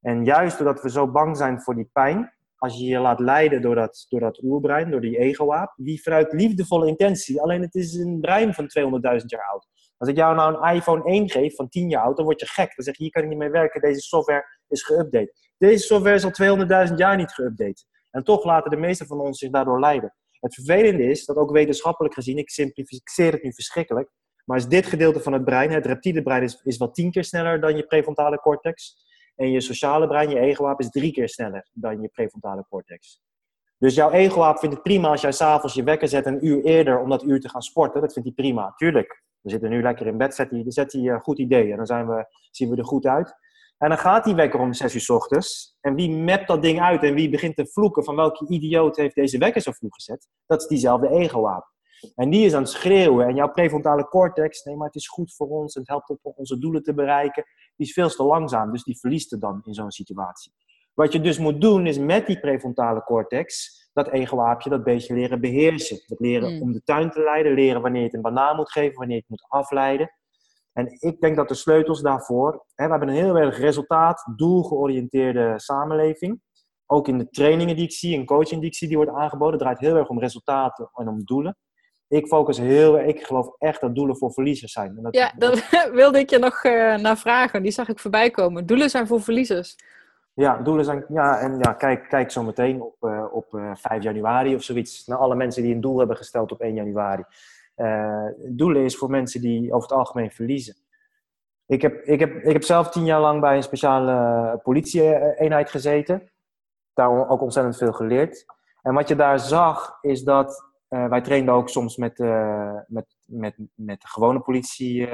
En juist doordat we zo bang zijn voor die pijn, als je je laat leiden door dat, door dat oerbrein, door die ego-aap, die vanuit liefdevolle intentie, alleen het is een brein van 200.000 jaar oud. Als ik jou nou een iPhone 1 geef van 10 jaar oud, dan word je gek. Dan zeg je, hier kan ik niet mee werken, deze software is geüpdate. Deze software is al 200.000 jaar niet geüpdate. En toch laten de meeste van ons zich daardoor leiden. Het vervelende is, dat ook wetenschappelijk gezien, ik simplificeer het nu verschrikkelijk, maar is dit gedeelte van het brein, het reptiele brein, is, is wel tien keer sneller dan je prefrontale cortex. En je sociale brein, je ego is drie keer sneller dan je prefrontale cortex. Dus jouw ego vindt het prima als jij s'avonds je wekker zet een uur eerder om dat uur te gaan sporten. Dat vindt hij prima, tuurlijk. We zitten nu lekker in bed, zet hij, zet een goed idee en dan zijn we, zien we er goed uit. En dan gaat die wekker om 6 uur s ochtends. En wie mapt dat ding uit en wie begint te vloeken van welke idioot heeft deze wekker zo vroeg gezet? Dat is diezelfde ego-aap. En die is aan het schreeuwen. En jouw prefrontale cortex, nee, maar het is goed voor ons. Het helpt om onze doelen te bereiken. Die is veel te langzaam, dus die verliest het dan in zo'n situatie. Wat je dus moet doen, is met die prefrontale cortex dat ego-aapje, dat beestje leren beheersen. Dat leren mm. om de tuin te leiden, leren wanneer je het een banaan moet geven, wanneer je het moet afleiden. En ik denk dat de sleutels daarvoor, hè, we hebben een heel erg resultaat, doelgeoriënteerde samenleving. Ook in de trainingen die ik zie, in coaching die ik zie, die wordt aangeboden, draait heel erg om resultaten en om doelen. Ik focus heel erg, ik geloof echt dat doelen voor verliezers zijn. dat, ja, dat wilde ik je nog uh, naar vragen. Die zag ik voorbij komen. Doelen zijn voor verliezers. Ja, doelen zijn. Ja, en ja, kijk, kijk zo meteen op, uh, op uh, eh, 5 januari of zoiets. Naar alle mensen die een doel hebben gesteld op 1 januari. Uh, doelen is voor mensen die over het algemeen verliezen. Ik heb, ik, heb, ik heb zelf tien jaar lang bij een speciale politie-eenheid gezeten. Daar ook ontzettend veel geleerd. En wat je daar zag, is dat wij trainden ook soms met, met, met, met de gewone politie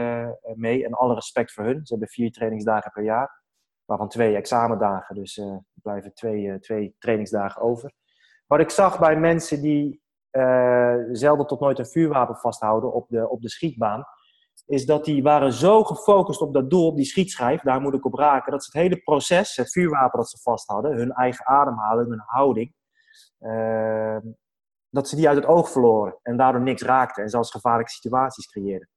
mee. En alle respect voor hun. Ze hebben vier trainingsdagen per jaar waarvan twee examendagen. Dus uh, er blijven twee, uh, twee trainingsdagen over. Wat ik zag bij mensen die uh, zelden tot nooit een vuurwapen vasthouden op de, op de schietbaan, is dat die waren zo gefocust op dat doel, op die schietschijf, daar moet ik op raken, dat ze het hele proces, het vuurwapen dat ze vasthouden, hun eigen ademhaling, hun houding, dat ze die uit het oog verloren en daardoor niks raakten en zelfs gevaarlijke situaties creëerden.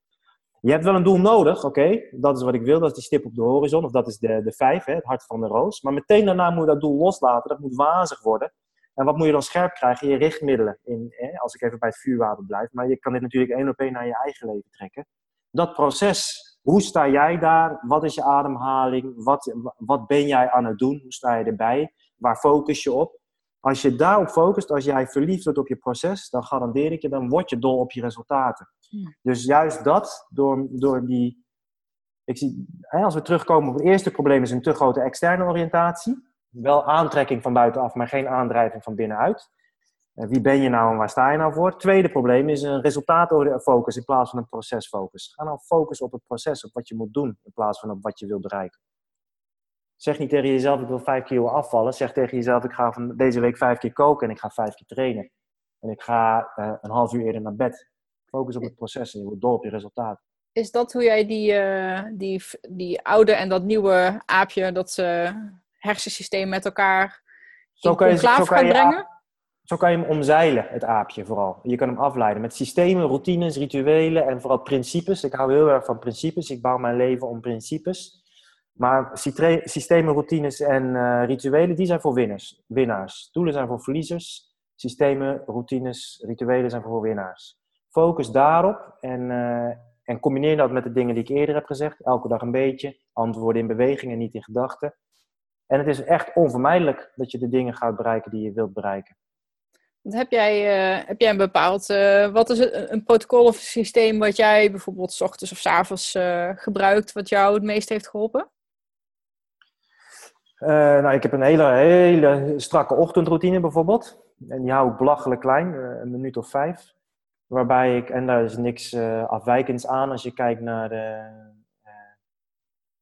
Je hebt wel een doel nodig, oké, dat is wat ik wil, dat is die stip op de horizon, of dat is de, de vijf, hè, het hart van de roos. Maar meteen daarna moet je dat doel loslaten, dat moet wazig worden. En wat moet je dan scherp krijgen? Je richtmiddelen, in, hè, als ik even bij het vuurwapen blijf. Maar je kan dit natuurlijk één op één naar je eigen leven trekken. Dat proces, hoe sta jij daar? Wat is je ademhaling? Wat, wat ben jij aan het doen? Hoe sta je erbij? Waar focus je op? Als je daarop focust, als jij verliefd wordt op je proces, dan garandeer ik je, dan word je dol op je resultaten. Dus juist dat, door, door die. Ik zie, hè, als we terugkomen op het eerste probleem, is een te grote externe oriëntatie. Wel aantrekking van buitenaf, maar geen aandrijving van binnenuit. Eh, wie ben je nou en waar sta je nou voor? Tweede probleem is een resultaatfocus in plaats van een procesfocus. Ga nou focussen op het proces, op wat je moet doen, in plaats van op wat je wil bereiken. Zeg niet tegen jezelf, ik wil vijf kilo afvallen. Zeg tegen jezelf, ik ga van deze week vijf keer koken en ik ga vijf keer trainen. En ik ga uh, een half uur eerder naar bed. Focus op het proces en je wordt dol op je resultaat. Is dat hoe jij die, uh, die, die oude en dat nieuwe aapje, dat uh, hersensysteem met elkaar zo in conclave gaan brengen? Zo kan je hem omzeilen, het aapje vooral. Je kan hem afleiden met systemen, routines, rituelen en vooral principes. Ik hou heel erg van principes. Ik bouw mijn leven om principes. Maar systemen, routines en uh, rituelen, die zijn voor winners, winnaars. Doelen zijn voor verliezers. Systemen, routines, rituelen zijn voor winnaars. Focus daarop en, uh, en combineer dat met de dingen die ik eerder heb gezegd. Elke dag een beetje. Antwoorden in beweging en niet in gedachten. En het is echt onvermijdelijk dat je de dingen gaat bereiken die je wilt bereiken. Heb jij, uh, heb jij een bepaald, wat is een, een, protocol of systeem wat jij bijvoorbeeld s ochtends of s avonds gebruikt, wat jou het meest heeft geholpen? Nou, ik heb een hele, hele strakke ochtendroutine bijvoorbeeld. En die hou ik belachelijk klein, een minuut of vijf. Waarbij ik, en daar is niks afwijkends aan als je kijkt naar,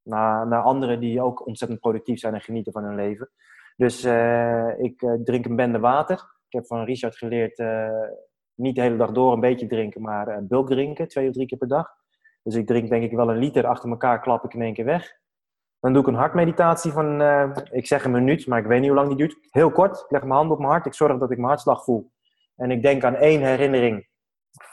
naar, naar anderen die ook ontzettend productief zijn en genieten van hun leven. Dus ik drink een bende water. Ik heb van Richard geleerd niet de hele dag door een beetje drinken, maar bulk drinken, twee of drie keer per dag. Dus ik drink denk ik wel een liter achter elkaar, klap ik in één keer weg. Dan doe ik een hartmeditatie van, uh, ik zeg een minuut, maar ik weet niet hoe lang die duurt. Heel kort, ik leg mijn hand op mijn hart, ik zorg dat ik mijn hartslag voel. En ik denk aan één herinnering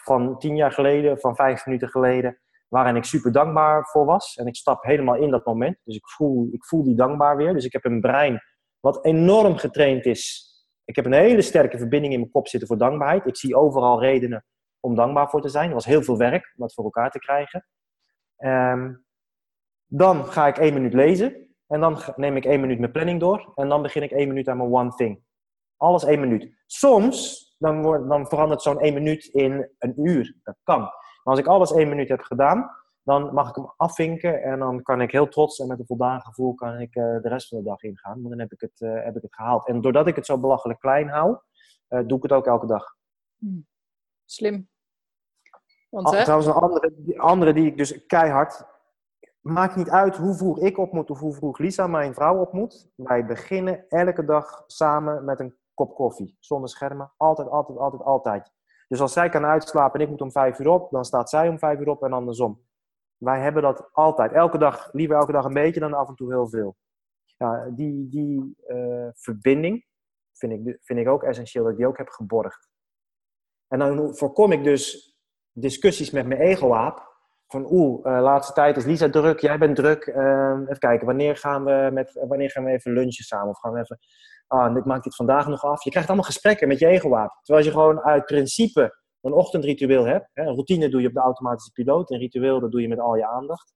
van tien jaar geleden, van vijf minuten geleden, waarin ik super dankbaar voor was. En ik stap helemaal in dat moment. Dus ik voel, ik voel die dankbaar weer. Dus ik heb een brein wat enorm getraind is ik heb een hele sterke verbinding in mijn kop zitten voor dankbaarheid. Ik zie overal redenen om dankbaar voor te zijn. Er was heel veel werk om dat voor elkaar te krijgen. Um, dan ga ik één minuut lezen. En dan neem ik één minuut mijn planning door. En dan begin ik één minuut aan mijn one thing. Alles één minuut. Soms dan, wordt, dan verandert zo'n één minuut in een uur. Dat kan. Maar als ik alles één minuut heb gedaan, dan mag ik hem afvinken en dan kan ik heel trots en met een voldaan gevoel kan ik uh, de rest van de dag ingaan. Want dan heb ik het, uh, heb ik het gehaald. En doordat ik het zo belachelijk klein hou, uh, doe ik het ook elke dag. Hmm. Slim. Want, ah, trouwens, een andere die ik dus keihard... Maakt niet uit hoe vroeg ik op moet of hoe vroeg Lisa, mijn vrouw, op moet. Wij beginnen elke dag samen met een kop koffie. Zonder schermen. Altijd, altijd, altijd, altijd. Dus als zij kan uitslapen en ik moet om vijf uur op, dan staat zij om vijf uur op en andersom. Wij hebben dat altijd. Elke dag, liever elke dag een beetje dan af en toe heel veel. Ja, die die uh, verbinding vind ik, vind ik ook essentieel dat ik die ook heb geborgd. En dan voorkom ik dus discussies met mijn ego-aap. Van oeh, uh, laatste tijd is Lisa druk, jij bent druk. Uh, even kijken, wanneer gaan, we met, wanneer gaan we even lunchen samen? Of gaan we even, ah, ik maak dit vandaag nog af. Je krijgt allemaal gesprekken met je ego-aap. Terwijl je gewoon uit principe een ochtendritueel hebt. Hè, een routine doe je op de automatische piloot. Een ritueel dat doe je met al je aandacht.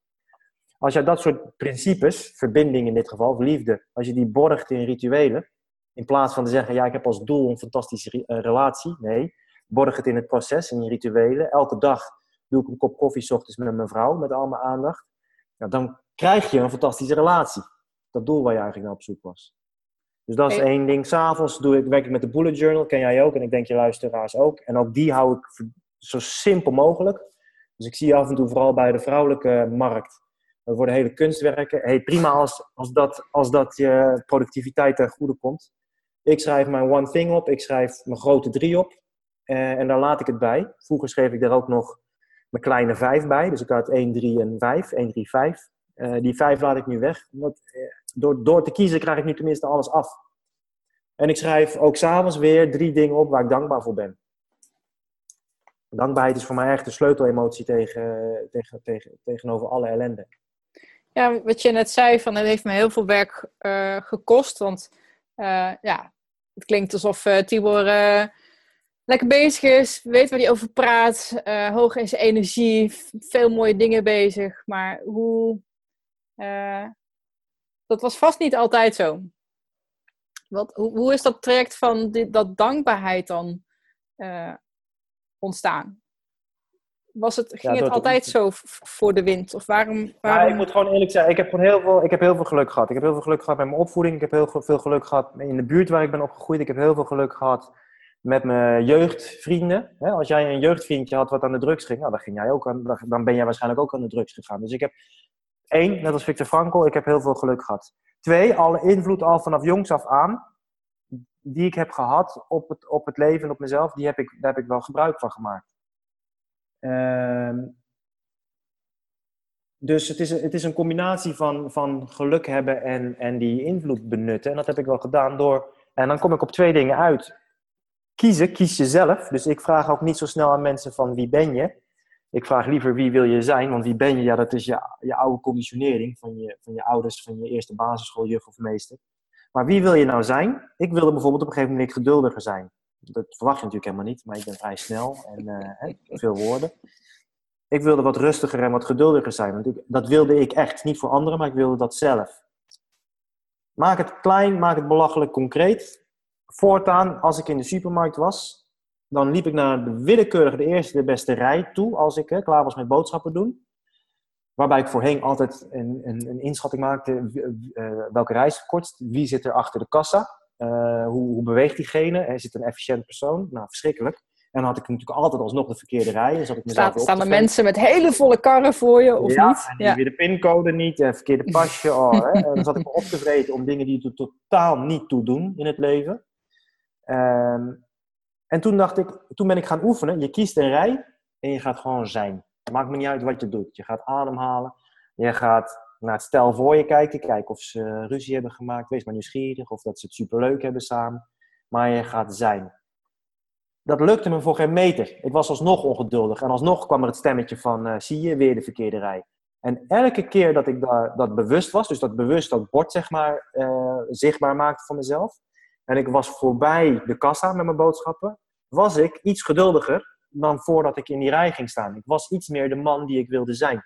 Als je dat soort principes, verbinding in dit geval, liefde, als je die borgt in rituelen, in plaats van te zeggen, ja, ik heb als doel een fantastische eh, relatie. Nee, borg het in het proces, in je rituelen. Elke dag doe ik een kop koffie s ochtends met mijn vrouw, met al mijn aandacht. dan krijg je een fantastische relatie. Dat doel waar je eigenlijk naar op zoek was. Dus dat is één ding. S'avonds doe ik, werk ik met de bullet journal, ken jij ook. En ik denk je luisteraars ook. En ook die hou ik zo simpel mogelijk. Dus ik zie af en toe vooral bij de vrouwelijke markt. Er worden hele kunstwerken. Hey, prima als, als, dat, als dat je productiviteit ten goede komt. Ik schrijf mijn one thing op. Ik schrijf mijn grote drie op. Eh, en daar laat ik het bij. Vroeger schreef ik er ook nog mijn kleine vijf bij. Dus ik had 1, 3 en 5. 1, 3, 5. Uh, die vijf laat ik nu weg. Omdat, eh, door, door te kiezen krijg ik nu tenminste alles af. En ik schrijf ook s'avonds weer drie dingen op waar ik dankbaar voor ben. Dankbaarheid is voor mij echt de sleutelemotie tegen, tegen, tegen, tegenover alle ellende. Ja, wat je net zei, van het heeft me heel veel werk uh, gekost. Want uh, ja, het klinkt alsof Tibor lekker bezig is, weet waar hij over praat, hoog in zijn energie, veel mooie dingen bezig. Maar hoe, dat was vast niet altijd zo. Wat, hoe, hoe is dat traject van dat dankbaarheid dan uh, ontstaan? Was het, ging het altijd zo voor de wind? Of waarom, waarom... Ja, ik moet gewoon eerlijk zeggen, ik heb gewoon heel veel, ik heb heel veel geluk gehad. Ik heb heel veel geluk gehad met mijn opvoeding. Ik heb heel veel geluk gehad in de buurt waar ik ben opgegroeid. Ik heb heel veel geluk gehad met mijn jeugdvrienden. Hè? Als jij een jeugdvriendje had wat aan de drugs ging, nou, dan, ging jij ook dan ben jij waarschijnlijk ook aan de drugs gegaan. Dus ik heb één, net als Victor Frankl, ik heb heel veel geluk gehad. Twee, alle invloed al vanaf jongs af aan, die ik heb gehad op het, op het leven en op mezelf, die heb ik, daar heb ik wel gebruik van gemaakt. Ehm, dus het is, het is een combinatie van, van geluk hebben en, en die invloed benutten. En dat heb ik wel gedaan door. En dan kom ik op twee dingen uit. Kiezen, kies jezelf. Dus ik vraag ook niet zo snel aan mensen van wie ben je. Ik vraag liever wie wil je zijn, want wie ben je? Ja, dat is je, je oude conditionering van je, van je ouders, van je eerste basisschooljuf of meester. Maar wie wil je nou zijn? Ik wilde bijvoorbeeld op een gegeven moment geduldiger zijn. Dat verwacht je natuurlijk helemaal niet, maar ik ben vrij snel en uh, veel woorden. Ik wilde wat rustiger en wat geduldiger zijn. Want ik, dat wilde ik echt. Niet voor anderen, maar ik wilde dat zelf. Maak het klein, maak het belachelijk concreet. Voortaan, als ik in de supermarkt was, dan liep ik naar de willekeurige, de eerste, de beste rij toe. Als ik hè, klaar was met boodschappen doen. Waarbij ik voorheen altijd een, een, een inschatting maakte. Uh, welke reis is kortst? Wie zit er achter de kassa? Uh, hoe, hoe, beweegt diegene? Is het een efficiënt persoon? Nou, verschrikkelijk. En dan had ik natuurlijk altijd alsnog de verkeerde rij. Dus ik mezelf staan er mensen met hele volle karren voor je, of ja, niet? En ja, weer de pincode niet, en verkeerde pasje. Oh, hè. En dan zat ik me opgevreten om dingen die er totaal niet toe doen in het leven. Um, en toen dacht ik, toen ben ik gaan oefenen. Je kiest een rij en je gaat gewoon zijn. Maakt me niet uit wat je doet. Je gaat ademhalen. Je gaat naar het stel voor je kijken. Kijken of ze ruzie hebben gemaakt. Wees maar nieuwsgierig. Of dat ze het superleuk hebben samen. Maar je gaat zijn. Dat lukte me voor geen meter. Ik was alsnog ongeduldig. En alsnog kwam er het stemmetje van, uh, zie je, weer de verkeerde rij. En elke keer dat ik dat bewust was, dus dat bewust dat bord zeg maar, uh, zichtbaar maakte van mezelf. En ik was voorbij de kassa met mijn boodschappen. Was ik iets geduldiger dan voordat ik in die rij ging staan. Ik was iets meer de man die ik wilde zijn.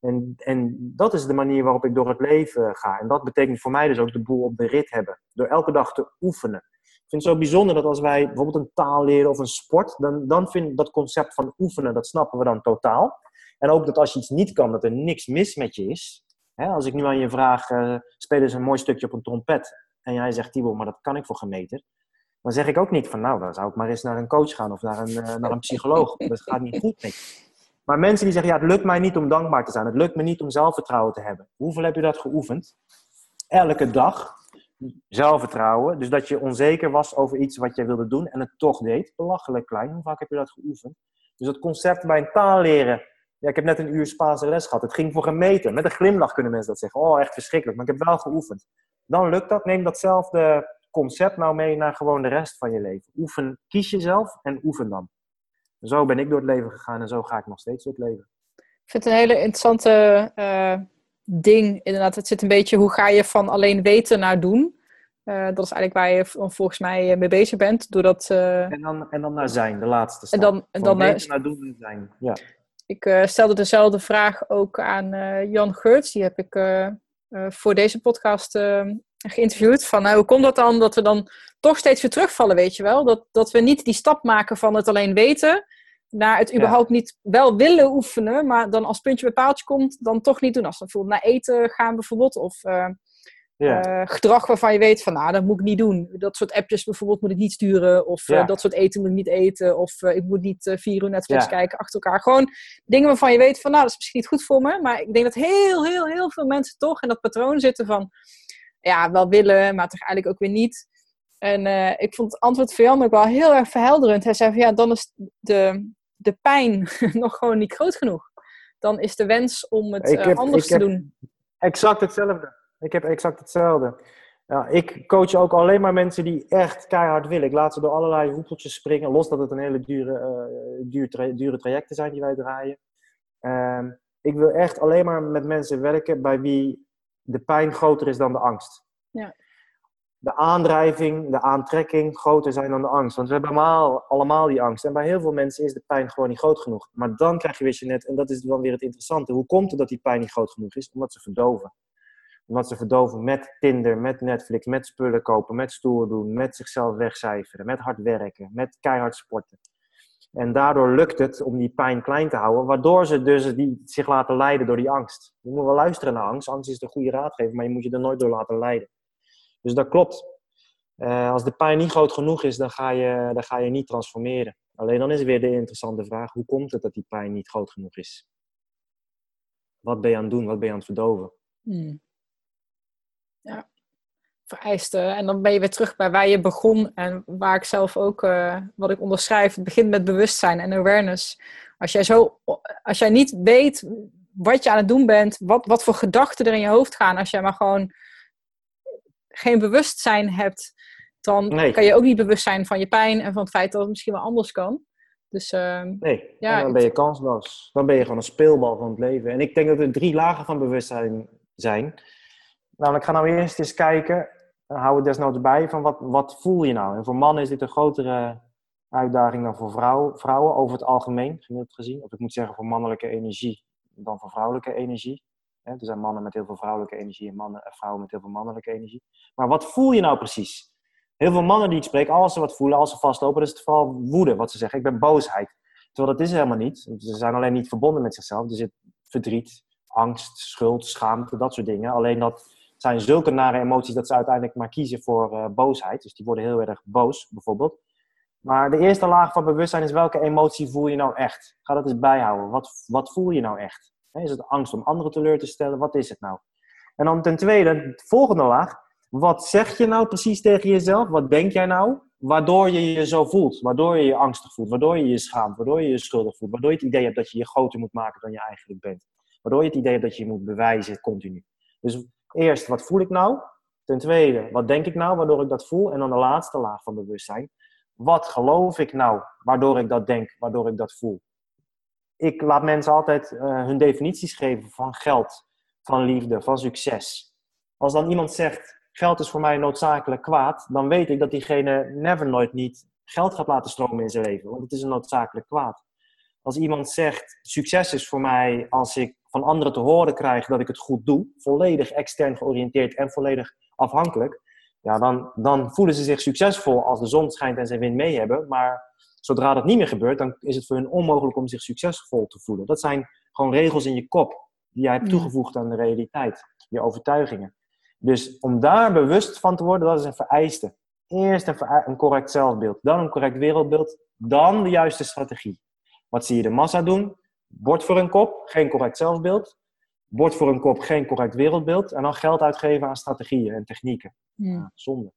En, en dat is de manier waarop ik door het leven ga. En dat betekent voor mij dus ook de boel op de rit hebben. Door elke dag te oefenen. Ik vind het zo bijzonder dat als wij bijvoorbeeld een taal leren of een sport, dan, dan vind ik dat concept van oefenen, dat snappen we dan totaal. En ook dat als je iets niet kan, dat er niks mis met je is. als ik nu aan je vraag, uh, speel eens een mooi stukje op een trompet. En jij zegt, Tibor, maar dat kan ik voor geen meter. Dan zeg ik ook niet van, nou, dan zou ik maar eens naar een coach gaan of naar een, uh, naar een psycholoog. Dat gaat niet goed mee. Maar mensen die zeggen, ja, het lukt mij niet om dankbaar te zijn. Het lukt me niet om zelfvertrouwen te hebben. Hoeveel heb je dat geoefend? Elke dag zelfvertrouwen. Dus dat je onzeker was over iets wat je wilde doen en het toch deed. Belachelijk klein. Hoe vaak heb je dat geoefend? Dus dat concept bij een taal leren. Ja, ik heb net een uur Spaanse les gehad. Het ging voor een meter. Met een glimlach kunnen mensen dat zeggen. Oh, echt verschrikkelijk. Maar ik heb wel geoefend. Dan lukt dat. Neem datzelfde concept nou mee naar gewoon de rest van je leven. Oefen, kies jezelf en oefen dan. Zo ben ik door het leven gegaan en zo ga ik nog steeds door het leven. Ik vind het een hele interessante uh, ding. Inderdaad, het zit een beetje hoe ga je van alleen weten naar doen. Uh, dat is eigenlijk waar je volgens mij mee bezig bent. Doordat, uh... en, dan, en dan naar zijn, de laatste stap. En dan, en dan naar doen en zijn. Ja. Ik stelde dezelfde vraag ook aan Jan Geurts. Die heb ik voor deze podcast geïnterviewd. Van hoe komt dat dan dat we dan toch steeds weer terugvallen, weet je wel? Dat, dat we niet die stap maken van het alleen weten naar het überhaupt niet wel willen oefenen, maar dan als puntje bij paaltje komt, dan toch niet doen. Als we bijvoorbeeld naar eten gaan bijvoorbeeld, of uh, gedrag waarvan je weet van, nou, dat moet ik niet doen. Dat soort appjes bijvoorbeeld moet ik niet sturen, of uh, dat soort eten moet ik niet eten, of ik moet niet vier uur Netflix kijken achter elkaar. Gewoon dingen waarvan je weet van, nou, dat is misschien niet goed voor me, maar ik denk dat heel, heel, heel veel mensen toch in dat patroon zitten van, ja, wel willen, maar toch eigenlijk ook weer niet. En ik vond het antwoord van Jan ook wel heel erg verhelderend. Hij zei van, ja, dan is de, de pijn nog gewoon niet groot genoeg. Dan is de wens om het anders te doen. Exact hetzelfde. Ik heb exact hetzelfde. Ja, ik coach ook alleen maar mensen die echt keihard willen. Ik laat ze door allerlei hoepeltjes springen. Los dat het een hele dure, uh, duur tra dure trajecten zijn die wij draaien. Uh, ik wil echt alleen maar met mensen werken bij wie de pijn groter is dan de angst. Ja de aandrijving, de aantrekking groter zijn dan de angst. Want we hebben allemaal, allemaal die angst. En bij heel veel mensen is de pijn gewoon niet groot genoeg. Maar dan krijg je, weer net, en dat is dan weer het interessante. Hoe komt het dat die pijn niet groot genoeg is? Omdat ze verdoven. Omdat ze verdoven met Tinder, met Netflix, met spullen kopen, met stoer doen, met zichzelf wegcijferen, met hard werken, met keihard sporten. En daardoor lukt het om die pijn klein te houden, waardoor ze dus die, zich laten leiden door die angst. Je moet wel luisteren naar angst. Angst is de goede raadgever, maar je moet je er nooit door laten leiden. Dus dat klopt. Eh, als de pijn niet groot genoeg is, dan ga, je, dan ga je niet transformeren. Alleen dan is weer de interessante vraag: hoe komt het dat die pijn niet groot genoeg is? Wat ben je aan het doen? Wat ben je aan het verdoven? Hmm. Ja, vereisten. En dan ben je weer terug bij waar je begon en waar ik zelf ook, uh, wat ik onderschrijf, het begint met bewustzijn en awareness. Als jij, zo, als jij niet weet wat je aan het doen bent, wat, wat voor gedachten er in je hoofd gaan, als jij maar gewoon geen bewustzijn hebt, dan kan je ook niet bewust zijn van je pijn en van het feit dat het misschien wel anders kan. Dus, uh, nee, ja, dan ben je kansloos. Dan ben je gewoon een speelbal van het leven. En ik denk dat er drie lagen van bewustzijn zijn. Namelijk, ga nou eerst eens kijken, hou het desnoods bij, van wat, wat voel je nou? En voor mannen is dit een grotere uitdaging dan voor vrouwen, vrouwen over het algemeen, gemiddeld gezien. Of ik moet zeggen voor mannelijke energie dan voor vrouwelijke energie. Er zijn mannen met heel veel vrouwelijke energie en mannen, eh, vrouwen met heel veel mannelijke energie. Maar wat voel je nou precies? Heel veel mannen die ik spreek, als ze wat voelen, als ze vastlopen, is het vooral woede wat ze zeggen. Ik ben boosheid. Terwijl dat is helemaal niet. Ze zijn alleen niet verbonden met zichzelf. Er zit verdriet, angst, schuld, schaamte, dat soort dingen. Alleen dat zijn zulke nare emoties dat ze uiteindelijk maar kiezen voor uh, boosheid. Dus die worden heel erg boos, bijvoorbeeld. Maar de eerste laag van bewustzijn is welke emotie voel je nou echt? Ga dat eens bijhouden. Wat, wat voel je nou echt? Is het angst om anderen teleur te stellen? Wat is het nou? En dan ten tweede, de volgende laag. Wat zeg je nou precies tegen jezelf? Wat denk jij nou? Waardoor je je zo voelt. Waardoor je je angstig voelt. Waardoor je je schaamt. Waardoor je je schuldig voelt. Waardoor je het idee hebt dat je je groter moet maken dan je eigenlijk bent. Waardoor je het idee hebt dat je je moet bewijzen continu. Dus eerst, wat voel ik nou? Ten tweede, wat denk ik nou waardoor ik dat voel? En dan de laatste laag van bewustzijn. Wat geloof ik nou waardoor ik dat denk, waardoor ik dat voel? ik laat mensen altijd uh, hun definities geven van geld, van liefde, van succes. Als dan iemand zegt, geld is voor mij noodzakelijk kwaad, dan weet ik dat diegene never nooit niet geld gaat laten stromen in zijn leven, want het is een noodzakelijk kwaad. Als iemand zegt, succes is voor mij als ik van anderen te horen krijg dat ik het goed doe, volledig extern georiënteerd en volledig afhankelijk, ja, dan, dan voelen ze zich succesvol als de zon schijnt en ze wind mee hebben, maar Zodra dat niet meer gebeurt, dan is het voor hun onmogelijk om zich succesvol te voelen. Dat zijn gewoon regels in je kop die jij hebt toegevoegd aan de realiteit, je overtuigingen. Dus om daar bewust van te worden, dat is een vereiste. Eerst een, een correct zelfbeeld, dan een correct wereldbeeld, dan de juiste strategie. Wat zie je de massa doen? Bord voor een kop, geen correct zelfbeeld. Bord voor een kop, geen correct wereldbeeld. En dan geld uitgeven aan strategieën en technieken. Ja, zonde.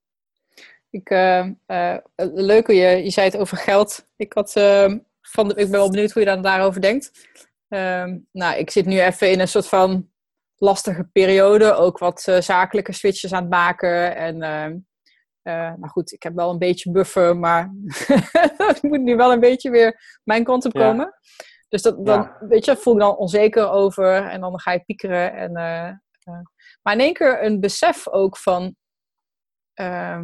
Ik, uh, uh, leuk hoe je, je zei het over geld. Ik, had, uh, van de, ik ben wel benieuwd hoe je dan daarover denkt. Ehm, nou, ik zit nu even in een soort van lastige periode. Ook wat eh, zakelijke switches aan het maken. En ehm, eh, nou goed, ik heb wel een beetje buffer, maar het moet nu wel een beetje weer mijn kant op komen. Dus dat, dan weet je, voel ik dan onzeker over en dan ga je piekeren. En, maar in één keer een besef ook van eh,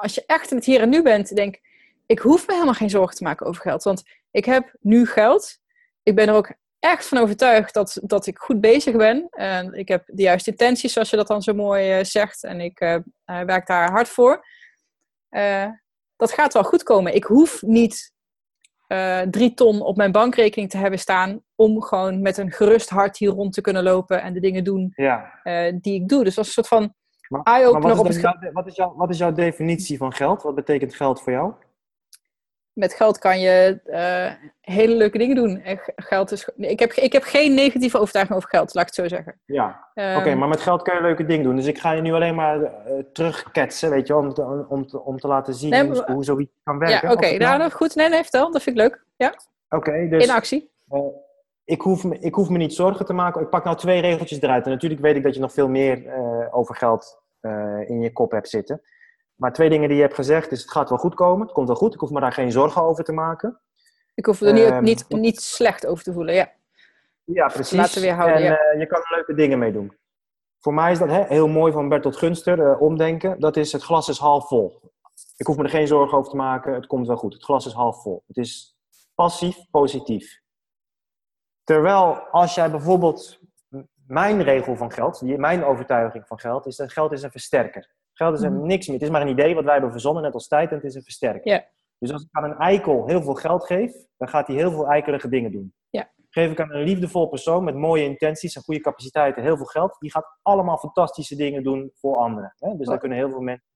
als je echt in het hier en nu bent, denk ik hoef me helemaal geen zorgen te maken over geld. Want ik heb nu geld. Ik ben er ook echt van overtuigd dat, dat ik goed bezig ben. En ik heb de juiste intenties, zoals je dat dan zo mooi zegt. En ik werk daar hard voor. Dat gaat wel goed komen. Ik hoef niet drie ton op mijn bankrekening te hebben staan. om gewoon met een gerust hart hier rond te kunnen lopen en de dingen doen ja. die ik doe. Dus dat is een soort van wat, is jouw, wat, is jouw, wat is jouw definitie van geld? Wat betekent geld voor jou? Met geld kan je uh, hele leuke dingen doen. Geld is, ik, heb, ik heb geen negatieve overtuiging over geld, laat ik het zo zeggen. Ja, um, oké, maar met geld kun je leuke dingen doen. Dus ik ga je nu alleen maar uh, terugketsen, weet je, om te, om te, om te laten zien nee, hoe, hoe, zoiets kan werken. Ja, oké, okay, nou, goed. Nee, nee, vertel. Dat vind ik leuk. Ja. Oké, dus... In actie. Uh, ik hoef, me, ik hoef me niet zorgen te maken. Ik pak nou twee regeltjes eruit. En natuurlijk weet ik dat je nog veel meer over geld in je kop hebt zitten. Maar twee dingen die je hebt gezegd is, het gaat wel goed komen. Het komt wel goed. Ik hoef me daar geen zorgen over te maken. Ik hoef er niet, um, niet, niet slecht over te voelen, ja. Ja, precies. Laten weer houden, en ja. uh, je kan er leuke dingen mee doen. Voor mij is dat hè, heel mooi van Bertolt Gunster, uh, omdenken. Dat is, het glas is half vol. Ik hoef me er geen zorgen over te maken. Het komt wel goed. Het glas is half vol. Het is passief positief. Terwijl als jij bijvoorbeeld mijn regel van geld, mijn overtuiging van geld, is dat geld is een versterker. Geld is er mm. niks meer. Het is maar een idee wat wij hebben verzonnen, net als tijd, en het is een versterker. Yeah. Dus als ik aan een eikel heel veel geld geef, dan gaat hij heel veel eikelige dingen doen. Yeah. Geef ik aan een liefdevol persoon met mooie intenties en goede capaciteiten heel veel geld, die gaat allemaal fantastische dingen doen voor anderen. Hè? Dus oh. daar kunnen heel veel mensen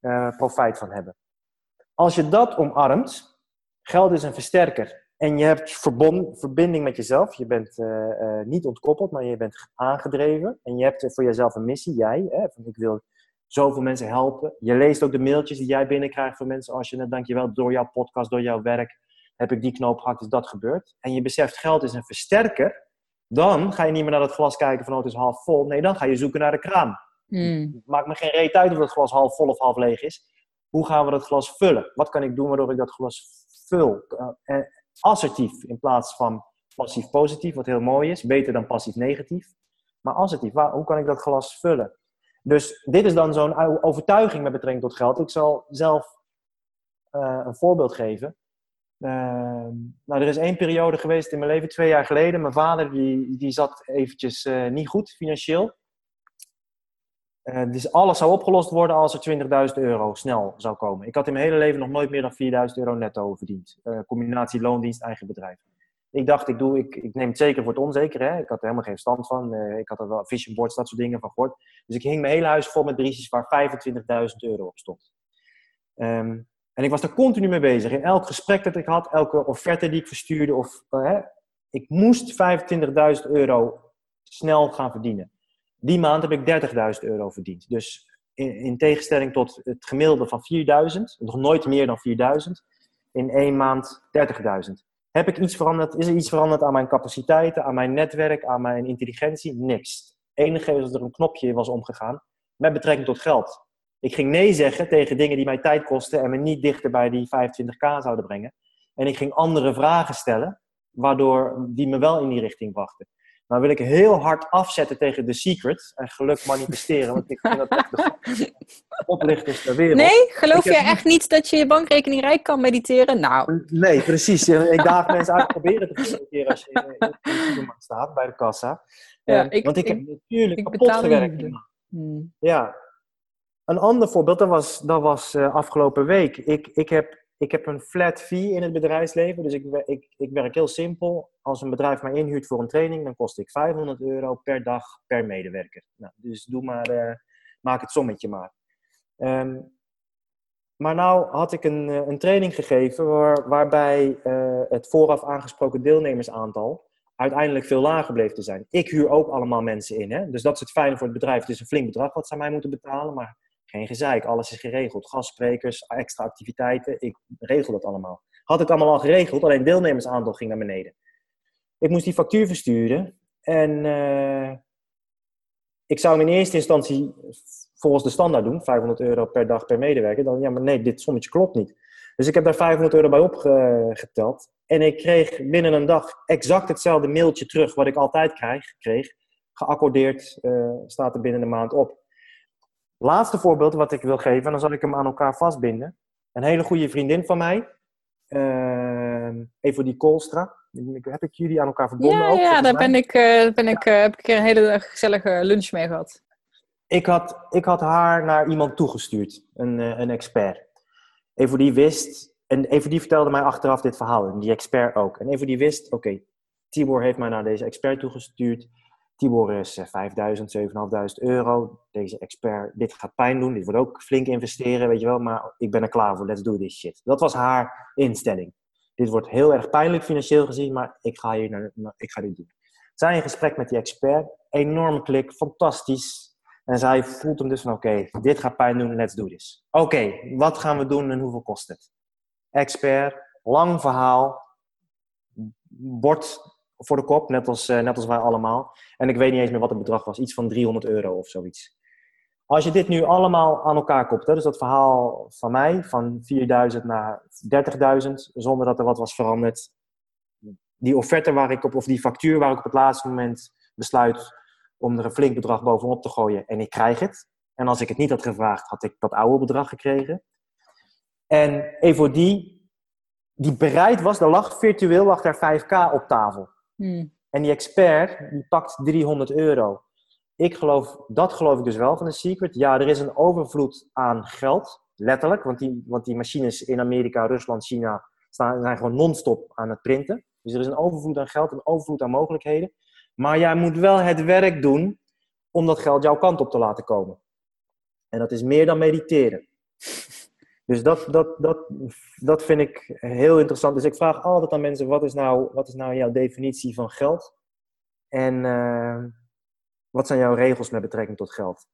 eh, profijt van hebben. Als je dat omarmt, geld is een versterker. En je hebt verbond, verbinding met jezelf. Je bent uh, niet ontkoppeld, maar je bent aangedreven. En je hebt voor jezelf een missie, jij. Hè, van ik wil zoveel mensen helpen. Je leest ook de mailtjes die jij binnenkrijgt van mensen. Als je net, dankjewel, door jouw podcast, door jouw werk, heb ik die knoop gehakt, is dat gebeurd. En je beseft, geld is een versterker. Dan ga je niet meer naar dat glas kijken van, oh, het is half vol. Nee, dan ga je zoeken naar de kraan. Hmm. Maakt me geen reet uit of het glas half vol of half leeg is. Hoe gaan we dat glas vullen? Wat kan ik doen waardoor ik dat glas vul? Uh, assertief in plaats van passief-positief, wat heel mooi is. Beter dan passief-negatief. Maar assertief, waar, hoe kan ik dat glas vullen? Dus dit is dan zo'n overtuiging met betrekking tot geld. Ik zal zelf uh, een voorbeeld geven. Uh, nou, er is één periode geweest in mijn leven, twee jaar geleden. Mijn vader die, die zat eventjes uh, niet goed financieel. dus alles zou opgelost worden als er 20.000 euro snel zou komen. Ik had in mijn hele leven nog nooit meer dan 4.000 euro netto verdiend. combinatie loondienst, eigen bedrijf. Ik dacht, ik, doe, ik, ik neem het zeker voor het onzeker. Hè? Ik had er helemaal geen stand van. ik had er wel vision boards, dat soort dingen van gehoord. Dus ik hing mijn hele huis vol met briefjes waar 25.000 euro op stond. Um, en ik was er continu mee bezig. In elk gesprek dat ik had, elke offerte die ik verstuurde, of, uh, ik moest 25.000 euro snel gaan verdienen. Die maand heb ik 30.000 euro verdiend. Dus in, tegenstelling tot het gemiddelde van 4.000, nog nooit meer dan 4.000, in één maand 30.000. Heb ik iets veranderd? Is er iets veranderd aan mijn capaciteiten, aan mijn netwerk, aan mijn intelligentie? Niks. Het enige is dat er een knopje was omgegaan met betrekking tot geld. Ik ging nee zeggen tegen dingen die mij tijd kosten en me niet dichter bij die 25k zouden brengen. En ik ging andere vragen stellen, waardoor die me wel in die richting brachten. Nou wil ik heel hard afzetten tegen The Secret en geluk manifesteren, want ik vind dat echt de oplichters ter wereld. Nee, geloof je echt niet dat je je bankrekening rijk kan mediteren? Nou. Nee, precies. Ik daag mensen uit proberen te mediteren als je in de staat, bij de kassa. Ja, ik, want ik, heb natuurlijk ik kapot gewerkt. Hmm. Ja, een ander voorbeeld, dat was, dat was uh, afgelopen week. Ik, ik, heb, ik heb een flat fee in het bedrijfsleven. Dus ik, ik, ik werk heel simpel. Als een bedrijf mij inhuurt voor een training, dan kost ik 500 euro per dag per medewerker. Nou, dus doe maar, uh, maak het sommetje maar. Um, maar nou had ik een, eh, een training gegeven waar, waarbij uh, het vooraf aangesproken deelnemersaantal uiteindelijk veel lager bleef te zijn. Ik huur ook allemaal mensen in. Hè? Dus dat is het fijne voor het bedrijf. Het is een flink bedrag wat ze aan mij moeten betalen. Maar geen gezeik, alles is geregeld. Gastsprekers, extra activiteiten, ik regel dat allemaal. Had ik allemaal al geregeld, alleen deelnemersaantal ging naar beneden. Ik moest die factuur versturen en uh, ik zou hem in eerste instantie volgens de standaard doen, 500 euro per dag per medewerker. Dan, ja, maar nee, dit sommetje klopt niet. Dus ik heb daar 500 euro bij opgeteld. En ik kreeg binnen een dag exact hetzelfde mailtje terug wat ik altijd krijg, kreeg. Geaccordeerd uh, staat er binnen een maand op. Laatste voorbeeld wat ik wil geven, en dan zal ik hem aan elkaar vastbinden. Een hele goede vriendin van mij, uh, die Koolstra. Heb ik jullie aan elkaar verbonden? Ja, ook, ja daar ben ik, uh, ben ik, uh, heb ik een hele gezellige lunch mee gehad. Ik had, ik had haar naar iemand toegestuurd, een, uh, een expert. die wist, en die vertelde mij achteraf dit verhaal, en die expert ook. En die wist, oké, okay, Tibor heeft mij naar deze expert toegestuurd. Tibor is 5000, eh, 7500 euro. Deze expert, dit gaat pijn doen. Dit wordt ook flink investeren, weet je wel. Maar ik ben er klaar voor. Let's do this shit. Dat was haar instelling. Dit wordt heel erg pijnlijk financieel gezien, maar ik ga, hier naar, ik ga dit doen. Zij in gesprek met die expert. Enorm klik, fantastisch. En zij voelt hem dus van, oké, dit gaat pijn doen, let's do this. Oké, wat gaan we doen en hoeveel kost het? Expert, lang verhaal. Wordt voor de kop, net als, uh, net als wij allemaal. En ik weet niet eens meer wat het bedrag was, iets van 300 euro of zoiets. Als je dit nu allemaal aan elkaar kopt, hè, dus dat verhaal van mij, van 4000 naar 30.000, zonder dat er wat was veranderd. Die offerte waar ik op, of die factuur waar ik op het laatste moment besluit om er een flink bedrag bovenop te gooien en ik krijg het. En als ik het niet had gevraagd, had ik dat oude bedrag gekregen. En even die, die bereid was, er lag virtueel lag daar 5k op tafel. Hmm. En die expert, die pakt 300 euro. Ik geloof, dat geloof ik dus wel van de Secret. Ja, er is een overvloed aan geld, letterlijk. Want die, want die machines in Amerika, Rusland, China staan, zijn gewoon non-stop aan het printen. Dus er is een overvloed aan geld, een overvloed aan mogelijkheden. Maar jij moet wel het werk doen om dat geld jouw kant op te laten komen. En dat is meer dan mediteren. Dus dat, dat, dat, dat vind ik heel interessant. Dus ik vraag altijd aan mensen, wat is nou, wat is nou jouw definitie van geld? En uh, wat zijn jouw regels met betrekking tot geld?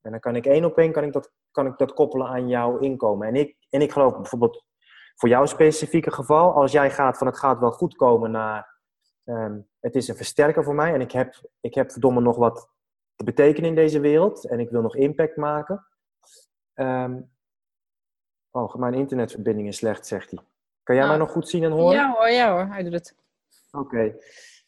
En dan kan ik één op één kan ik dat, kan ik dat koppelen aan jouw inkomen. En ik, en ik geloof bijvoorbeeld voor jouw specifieke geval, als jij gaat van het gaat wel goed komen naar um, het is een versterker voor mij en ik heb, ik heb verdomme nog wat te betekenen in deze wereld en ik wil nog impact maken. Um, oh, mijn internetverbinding is slecht, zegt hij. Kan jij mij ah. nog goed zien en horen? Ja hoor, ja hoor, hij doet het. Oké.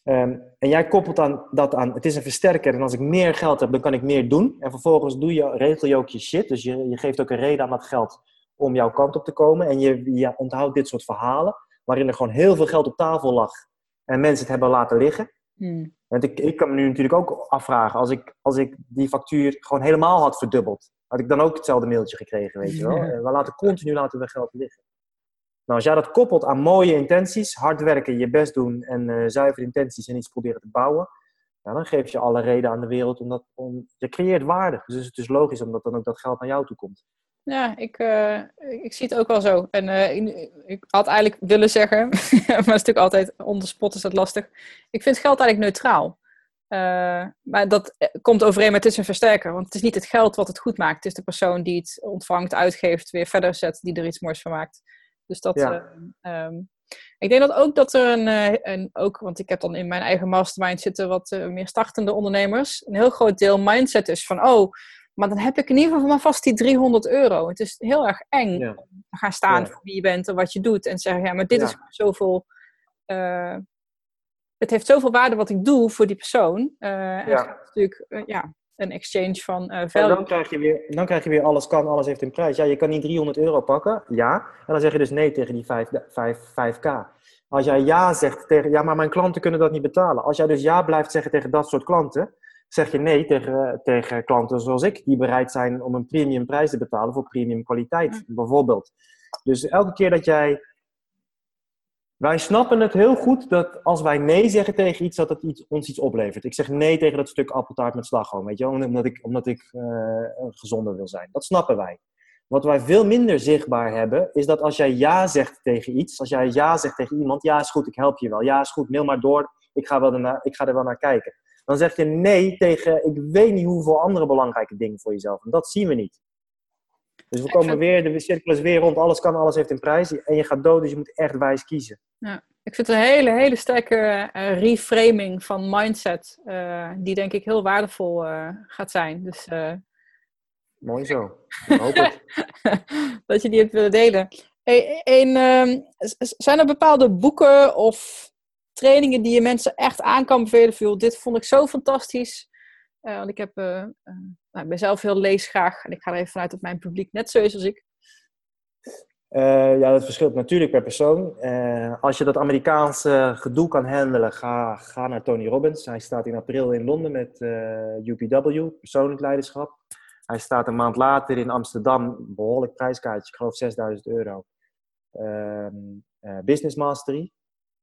Ehm, en jij koppelt aan, dat aan, het is een versterker en als ik meer geld heb, dan kan ik meer doen. En vervolgens doe je, regel je ook je shit. Dus je, je geeft ook een reden aan dat geld om jouw kant op te komen. En je, je onthoudt dit soort verhalen, waarin er gewoon heel veel geld op tafel lag en mensen het hebben laten liggen. Hmm. Want ik, ik kan me nu natuurlijk ook afvragen, als ik, als ik die factuur gewoon helemaal had verdubbeld, had ik dan ook hetzelfde mailtje gekregen, weet je wel. We laten continu laten we geld liggen. Nou, als jij dat koppelt aan mooie intenties, hard werken, je best doen en uh, zuivere intenties en iets proberen te bouwen, nou, dan geef je alle reden aan de wereld om dat, om, je creëert waarde. Dus het is logisch omdat dan ook dat geld naar jou toe komt. Ja, ik, uh, ik zie het ook wel zo. En uh, ik had eigenlijk willen zeggen, maar het is natuurlijk altijd onder spot is dat lastig. Ik vind geld eigenlijk neutraal. Uh, maar dat komt overeen met het is een versterker. Want het is niet het geld wat het goed maakt. Het is de persoon die het ontvangt, uitgeeft, weer verder zet, die er iets moois van maakt. Dus dat. Ja. Um, ik denk dat ook dat er een, een, ook, want ik heb dan in mijn eigen mastermind zitten wat meer startende ondernemers, een heel groot deel mindset is van, oh, maar dan heb ik in ieder geval maar vast die 300 euro. Het is heel erg eng om te gaan staan voor wie je bent en wat je doet. En zeggen, ja, maar dit is zoveel... Het heeft zoveel waarde wat ik doe voor die persoon. Uh, en ja. natuurlijk uh, ja, een exchange van uh, value. dan krijg, je weer, dan krijg je weer alles kan, alles heeft een prijs. Ja, je kan niet 300 euro pakken, ja. En dan zeg je dus nee tegen die 5, 5, 5k. Als jij ja zegt tegen, ja, maar mijn klanten kunnen dat niet betalen. Als jij dus ja blijft zeggen tegen dat soort klanten, zeg je nee tegen, tegen klanten zoals ik, die bereid zijn om een premium prijs te betalen voor premium kwaliteit, bijvoorbeeld. Dus elke keer dat jij. Wij snappen het heel goed dat als wij nee zeggen tegen iets, dat het iets, ons iets oplevert. Ik zeg nee tegen dat stuk appeltaart met slagroom, weet je omdat ik, omdat ik uh, gezonder wil zijn. Dat snappen wij. Wat wij veel minder zichtbaar hebben, is dat als jij ja zegt tegen iets, als jij ja zegt tegen iemand, ja is goed, ik help je wel, ja is goed, mail maar door, ik ga, wel ernaar, ik ga er wel naar kijken dan zeg je nee tegen ik weet niet hoeveel andere belangrijke dingen voor jezelf. En dat zien we niet. Dus we komen weer, de cirkel is weer rond, alles kan, alles heeft een prijs. En je gaat dood, dus je moet echt wijs kiezen. Ja, ik vind het een hele, hele sterke uh, reframing van mindset, uh, die denk ik heel waardevol uh, gaat zijn. Dus, Mooi zo. Ik hoop het. dat je die hebt willen delen. Hey, ehm, zijn er bepaalde boeken of trainingen die je mensen echt aan kan bevelen. Dit vond ik zo fantastisch. Want ik, heb, nou, ik ben zelf heel leesgraag. En ik ga er even vanuit dat mijn publiek net zo is als ik. ja, dat verschilt natuurlijk per persoon. als je dat Amerikaanse gedoe kan handelen, ga, ga naar Tony Robbins. Hij staat in april in Londen met UPW, persoonlijk leiderschap. Hij staat een maand later in Amsterdam, behoorlijk prijskaartje, ik geloof 6000 euro. Ehm, business Mastery.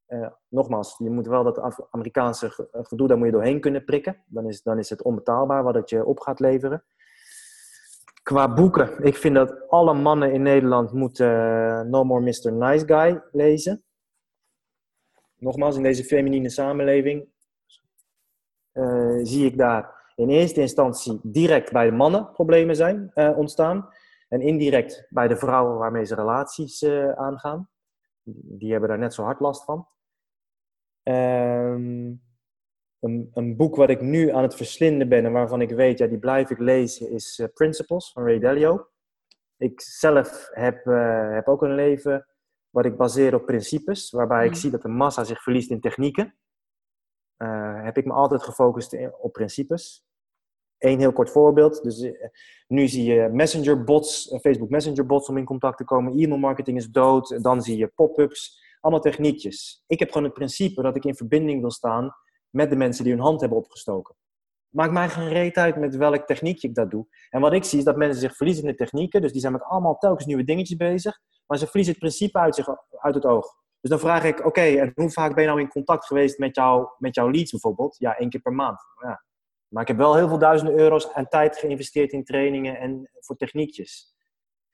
Uh, nogmaals, je moet wel dat Amerikaanse eh, gedoe, daar moet je doorheen kunnen prikken. Dan is, dan is het onbetaalbaar wat het je op gaat leveren. Qua boeken, ik vind dat alle mannen in Nederland moeten uh, No More Mr. Nice Guy lezen. Nogmaals, in deze feminine samenleving zie ik daar in eerste instantie direct bij de mannen problemen zijn ontstaan. En indirect bij de vrouwen waarmee ze relaties aangaan. Die hebben daar net zo hard last van. Um, een, een, boek wat ik nu aan het verslinden ben en waarvan ik weet, ja, die blijf ik lezen, is uh, Principles van Ray Dalio. Ik zelf heb, uh, heb ook een leven wat ik baseer op principes, waarbij ik mm. zie dat de massa zich verliest in technieken. Uh, heb ik me altijd gefocust op principes. Eén heel kort voorbeeld. Dus, nu zie je messenger bots, Facebook messenger bots om in contact te komen. E-mail marketing is dood. Dan zie je pop-ups. Allemaal techniekjes. Ik heb gewoon het principe dat ik in verbinding wil staan met de mensen die hun hand hebben opgestoken. Maakt mij geen reet uit met welk techniekje ik dat doe. En wat ik zie is dat mensen zich verliezen in de technieken. Dus die zijn met allemaal telkens nieuwe dingetjes bezig. Maar ze verliezen het principe uit, zich, uit het oog. Dus dan vraag ik, oké, en hoe vaak ben je nou in contact geweest met, jou, met jouw leads bijvoorbeeld? Ja, één keer per maand. Ja. Maar ik heb wel heel veel duizenden euro's aan tijd geïnvesteerd in trainingen en voor techniekjes.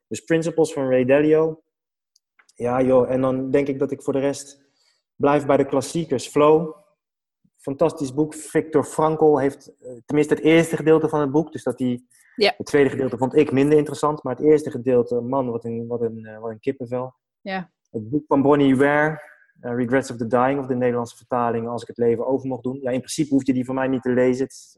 Dus Principles van Ray Dalio. Ja, joh. En dan denk ik dat ik voor de rest blijf bij de klassiekers. Flow. Fantastisch boek. Victor Frankl heeft eh, tenminste het eerste gedeelte van het boek. Dus dat die, Ja. het tweede gedeelte vond ik minder interessant. Maar het eerste gedeelte, man, wat een, wat een, eh, wat een kippenvel. Ja. Het boek van Bonnie Ware, eh, Regrets of the Dying, of de Nederlandse vertaling, als ik het leven over mocht doen. Ja, in principe hoef je die van mij niet te lezen. Het is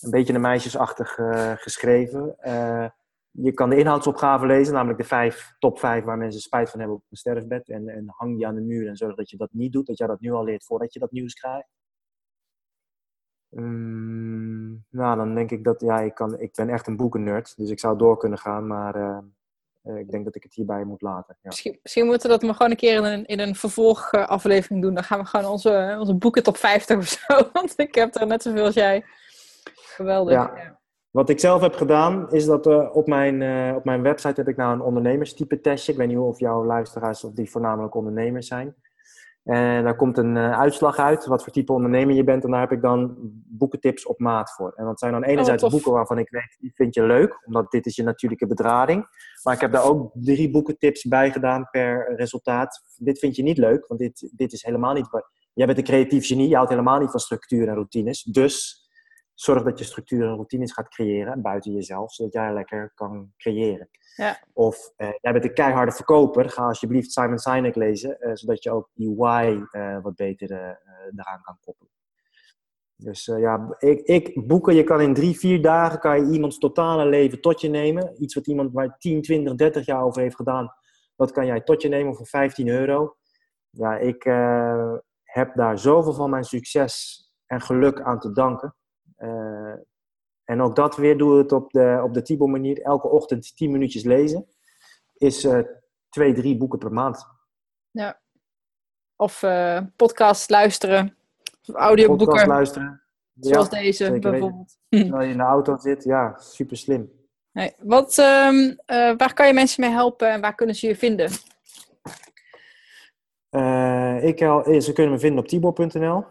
een beetje een meisjesachtig eh, geschreven. Eh, je kan de inhoudsopgave lezen, namelijk de vijf, top vijf waar mensen spijt van hebben op een sterfbed. En, en hang die aan de muur en zorg dat je dat niet doet, dat jij dat nu al leert voordat je dat nieuws krijgt. Mm, nou, dan denk ik dat, ja, ik, kan, ik ben echt een boekennerd, dus ik zou door kunnen gaan, maar ik denk dat ik het hierbij moet laten. Ja. Misschien, misschien moeten we dat maar gewoon een keer in een, in een vervolgaflevering doen. Dan gaan we gewoon onze, onze boeken top 50 of zo. Want ik heb er net zoveel als jij. Geweldig. Ja. Ja. Wat ik zelf heb gedaan, is dat eh, op, mijn, eh, op mijn website heb ik nou een ondernemerstype testje. Ik weet niet of jouw luisteraars of die voornamelijk ondernemers zijn. En daar komt een eh, uitslag uit, wat voor type ondernemer je bent. En daar heb ik dan boekentips op maat voor. En dat zijn dan enerzijds tof. boeken waarvan ik weet, die vind je leuk. Omdat dit is je natuurlijke bedrading. Maar ik heb daar ook drie boekentips bij gedaan per resultaat. Dit vind je niet leuk, want dit, dit is helemaal niet... Jij bent een creatief genie, je houdt helemaal niet van structuur en routines. Dus zorg dat je structuur en routines gaat creëren buiten jezelf, zodat jij lekker kan creëren. Ja. Of eh, jij bent een keiharde verkoper, ga alsjeblieft Simon Sinek lezen, eh, zodat je ook die why eh, wat beter eraan kan koppelen. Dus ja, ik, ik, boeken, je kan in drie, vier dagen kan je iemands totale leven tot je nemen. Iets wat iemand maar 10, 20, 30 jaar over heeft gedaan, dat kan jij tot je nemen voor 15 euro. Ja, ik heb daar zoveel van mijn succes en geluk aan te danken. Eh, en ook dat weer doe het op de, op de Tibo manier. Elke ochtend 10 minuutjes lezen. Is eh, twee, drie boeken per maand. Of eh podcast luisteren. Of audioboeken. Podcast luisteren. zoals Ja, deze bijvoorbeeld. Terwijl je in de auto zit. Ja, super slim. Nee. Wat, ehm, eh, waar kan je mensen mee helpen en waar kunnen ze je vinden? Ik, ze kunnen me vinden op tibor.nl.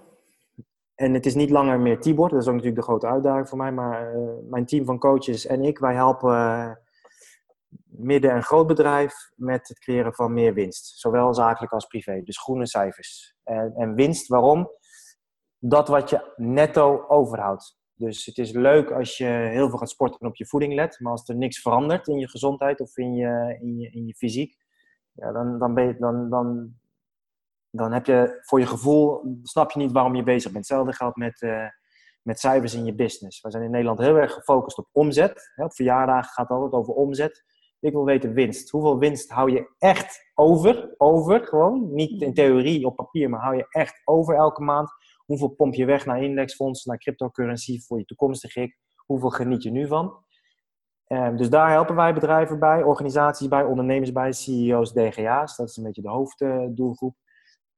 En het is niet langer meer Tibor. Dat is ook natuurlijk de grote uitdaging voor mij. Maar eh, mijn team van coaches en ik, wij helpen eh, midden- en grootbedrijf met het creëren van meer winst. Zowel zakelijk als privé. Dus groene cijfers. En, en winst, waarom? Dat wat je netto overhoudt. Dus het is leuk als je heel veel gaat sporten en op je voeding let. Maar als er niks verandert in je gezondheid of in je, in je, in je fysiek, ja, dan, dan, ben je, dan, dan, dan heb je voor je gevoel, snap je niet waarom je bezig bent. Hetzelfde geldt met, eh, met cijfers in je business. We zijn in Nederland heel erg gefocust op omzet. Hè, op verjaardagen gaat het altijd over omzet. Ik wil weten winst. Hoeveel winst hou je echt over? Over gewoon. Niet in theorie op papier, maar hou je echt over elke maand? Hoeveel pomp je weg naar indexfondsen, naar cryptocurrency voor je toekomstige ik? Hoeveel geniet je nu van? Ehm, dus daar helpen wij bedrijven bij, organisaties bij, ondernemers bij, CEO's, DGA's. Dat is een beetje de hoofddoelgroep.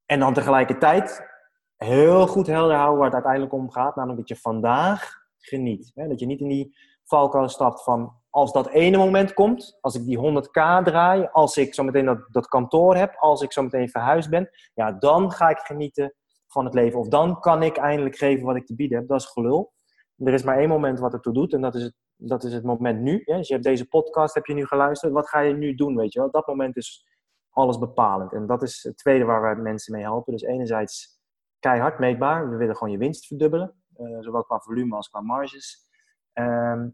En dan tegelijkertijd heel goed helder houden waar het uiteindelijk om gaat. Namelijk dat je vandaag geniet. Hè? Dat je niet in die valkuil stapt van als dat ene moment komt, als ik die 100k draai, als ik zo meteen dat, dat kantoor heb, als ik zo meteen verhuisd ben, ja, dan ga ik genieten van het leven. Of dan kan ik eindelijk geven wat ik te bieden heb. Dat is gelul. Er is maar één moment wat ertoe doet en dat is het, dat is het moment nu. Hè? Dus je hebt deze podcast, heb je nu geluisterd. Wat ga je nu doen, weet je wel? Dat moment is alles bepalend. En dat is het tweede waar wij mensen mee helpen. Dus enerzijds keihard meetbaar. We willen gewoon je winst verdubbelen. eh, zowel qua volume als qua marges. Ehm,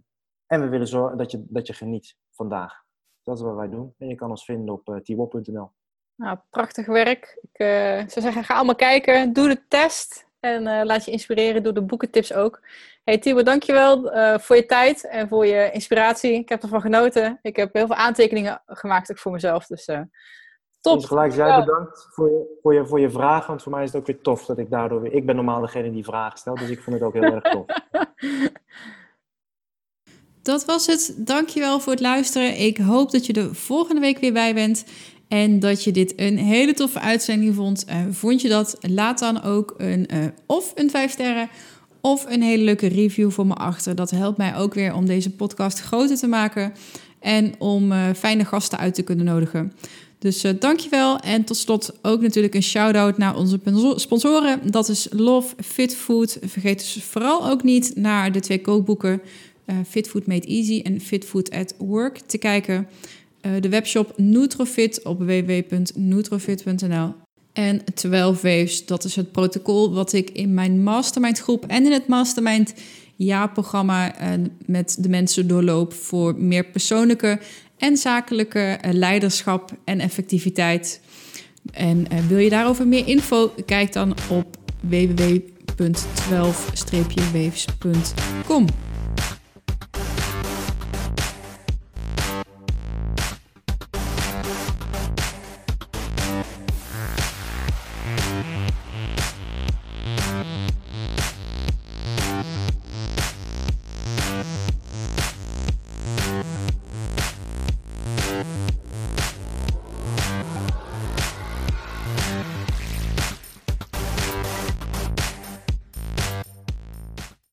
en we willen zorgen dat je, dat je geniet vandaag. Dat is wat wij doen. En je kan ons vinden op uh, tiwop.nl. Nou, prachtig werk. Ik eh, zou zeggen, ga allemaal kijken. Doe de test. En eh, laat je inspireren door de boekentips ook. Hey Timo, dankjewel uh, voor je tijd en voor je inspiratie. Ik heb ervan genoten. Ik heb heel veel aantekeningen gemaakt ook voor mezelf. Dus top. Dus gelijk jij bedankt voor je, voor, je, voor je vraag. Want voor mij is het ook weer tof dat ik daardoor weer... Ik ben normaal degene die vragen stelt. Dus ik vond het ook heel erg tof. Dat was het. Dankjewel voor het luisteren. Ik hoop dat je er volgende week weer bij bent. En dat je dit een hele toffe uitzending vond. Uh, vond je dat? Laat dan ook een uh, of een 5 sterren of een hele leuke review voor me achter. Dat helpt mij ook weer om deze podcast groter te maken en om uh, fijne gasten uit te kunnen nodigen. Dus uh, dankjewel. En tot slot ook natuurlijk een shout-out naar onze sponsoren. Dat is Love Fit Food. Vergeet dus vooral ook niet naar de twee kookboeken uh, Fit Food Made Easy en Fit Food at Work te kijken. Uh, de webshop Nutrofit op www.nutrofit.nl. En 12 Waves, dat is het protocol wat ik in mijn mastermind groep en in het mastermind jaarprogramma met de mensen doorloop voor meer persoonlijke en zakelijke leiderschap en effectiviteit. En wil je daarover meer info? Kijk dan op www.12-waves.com.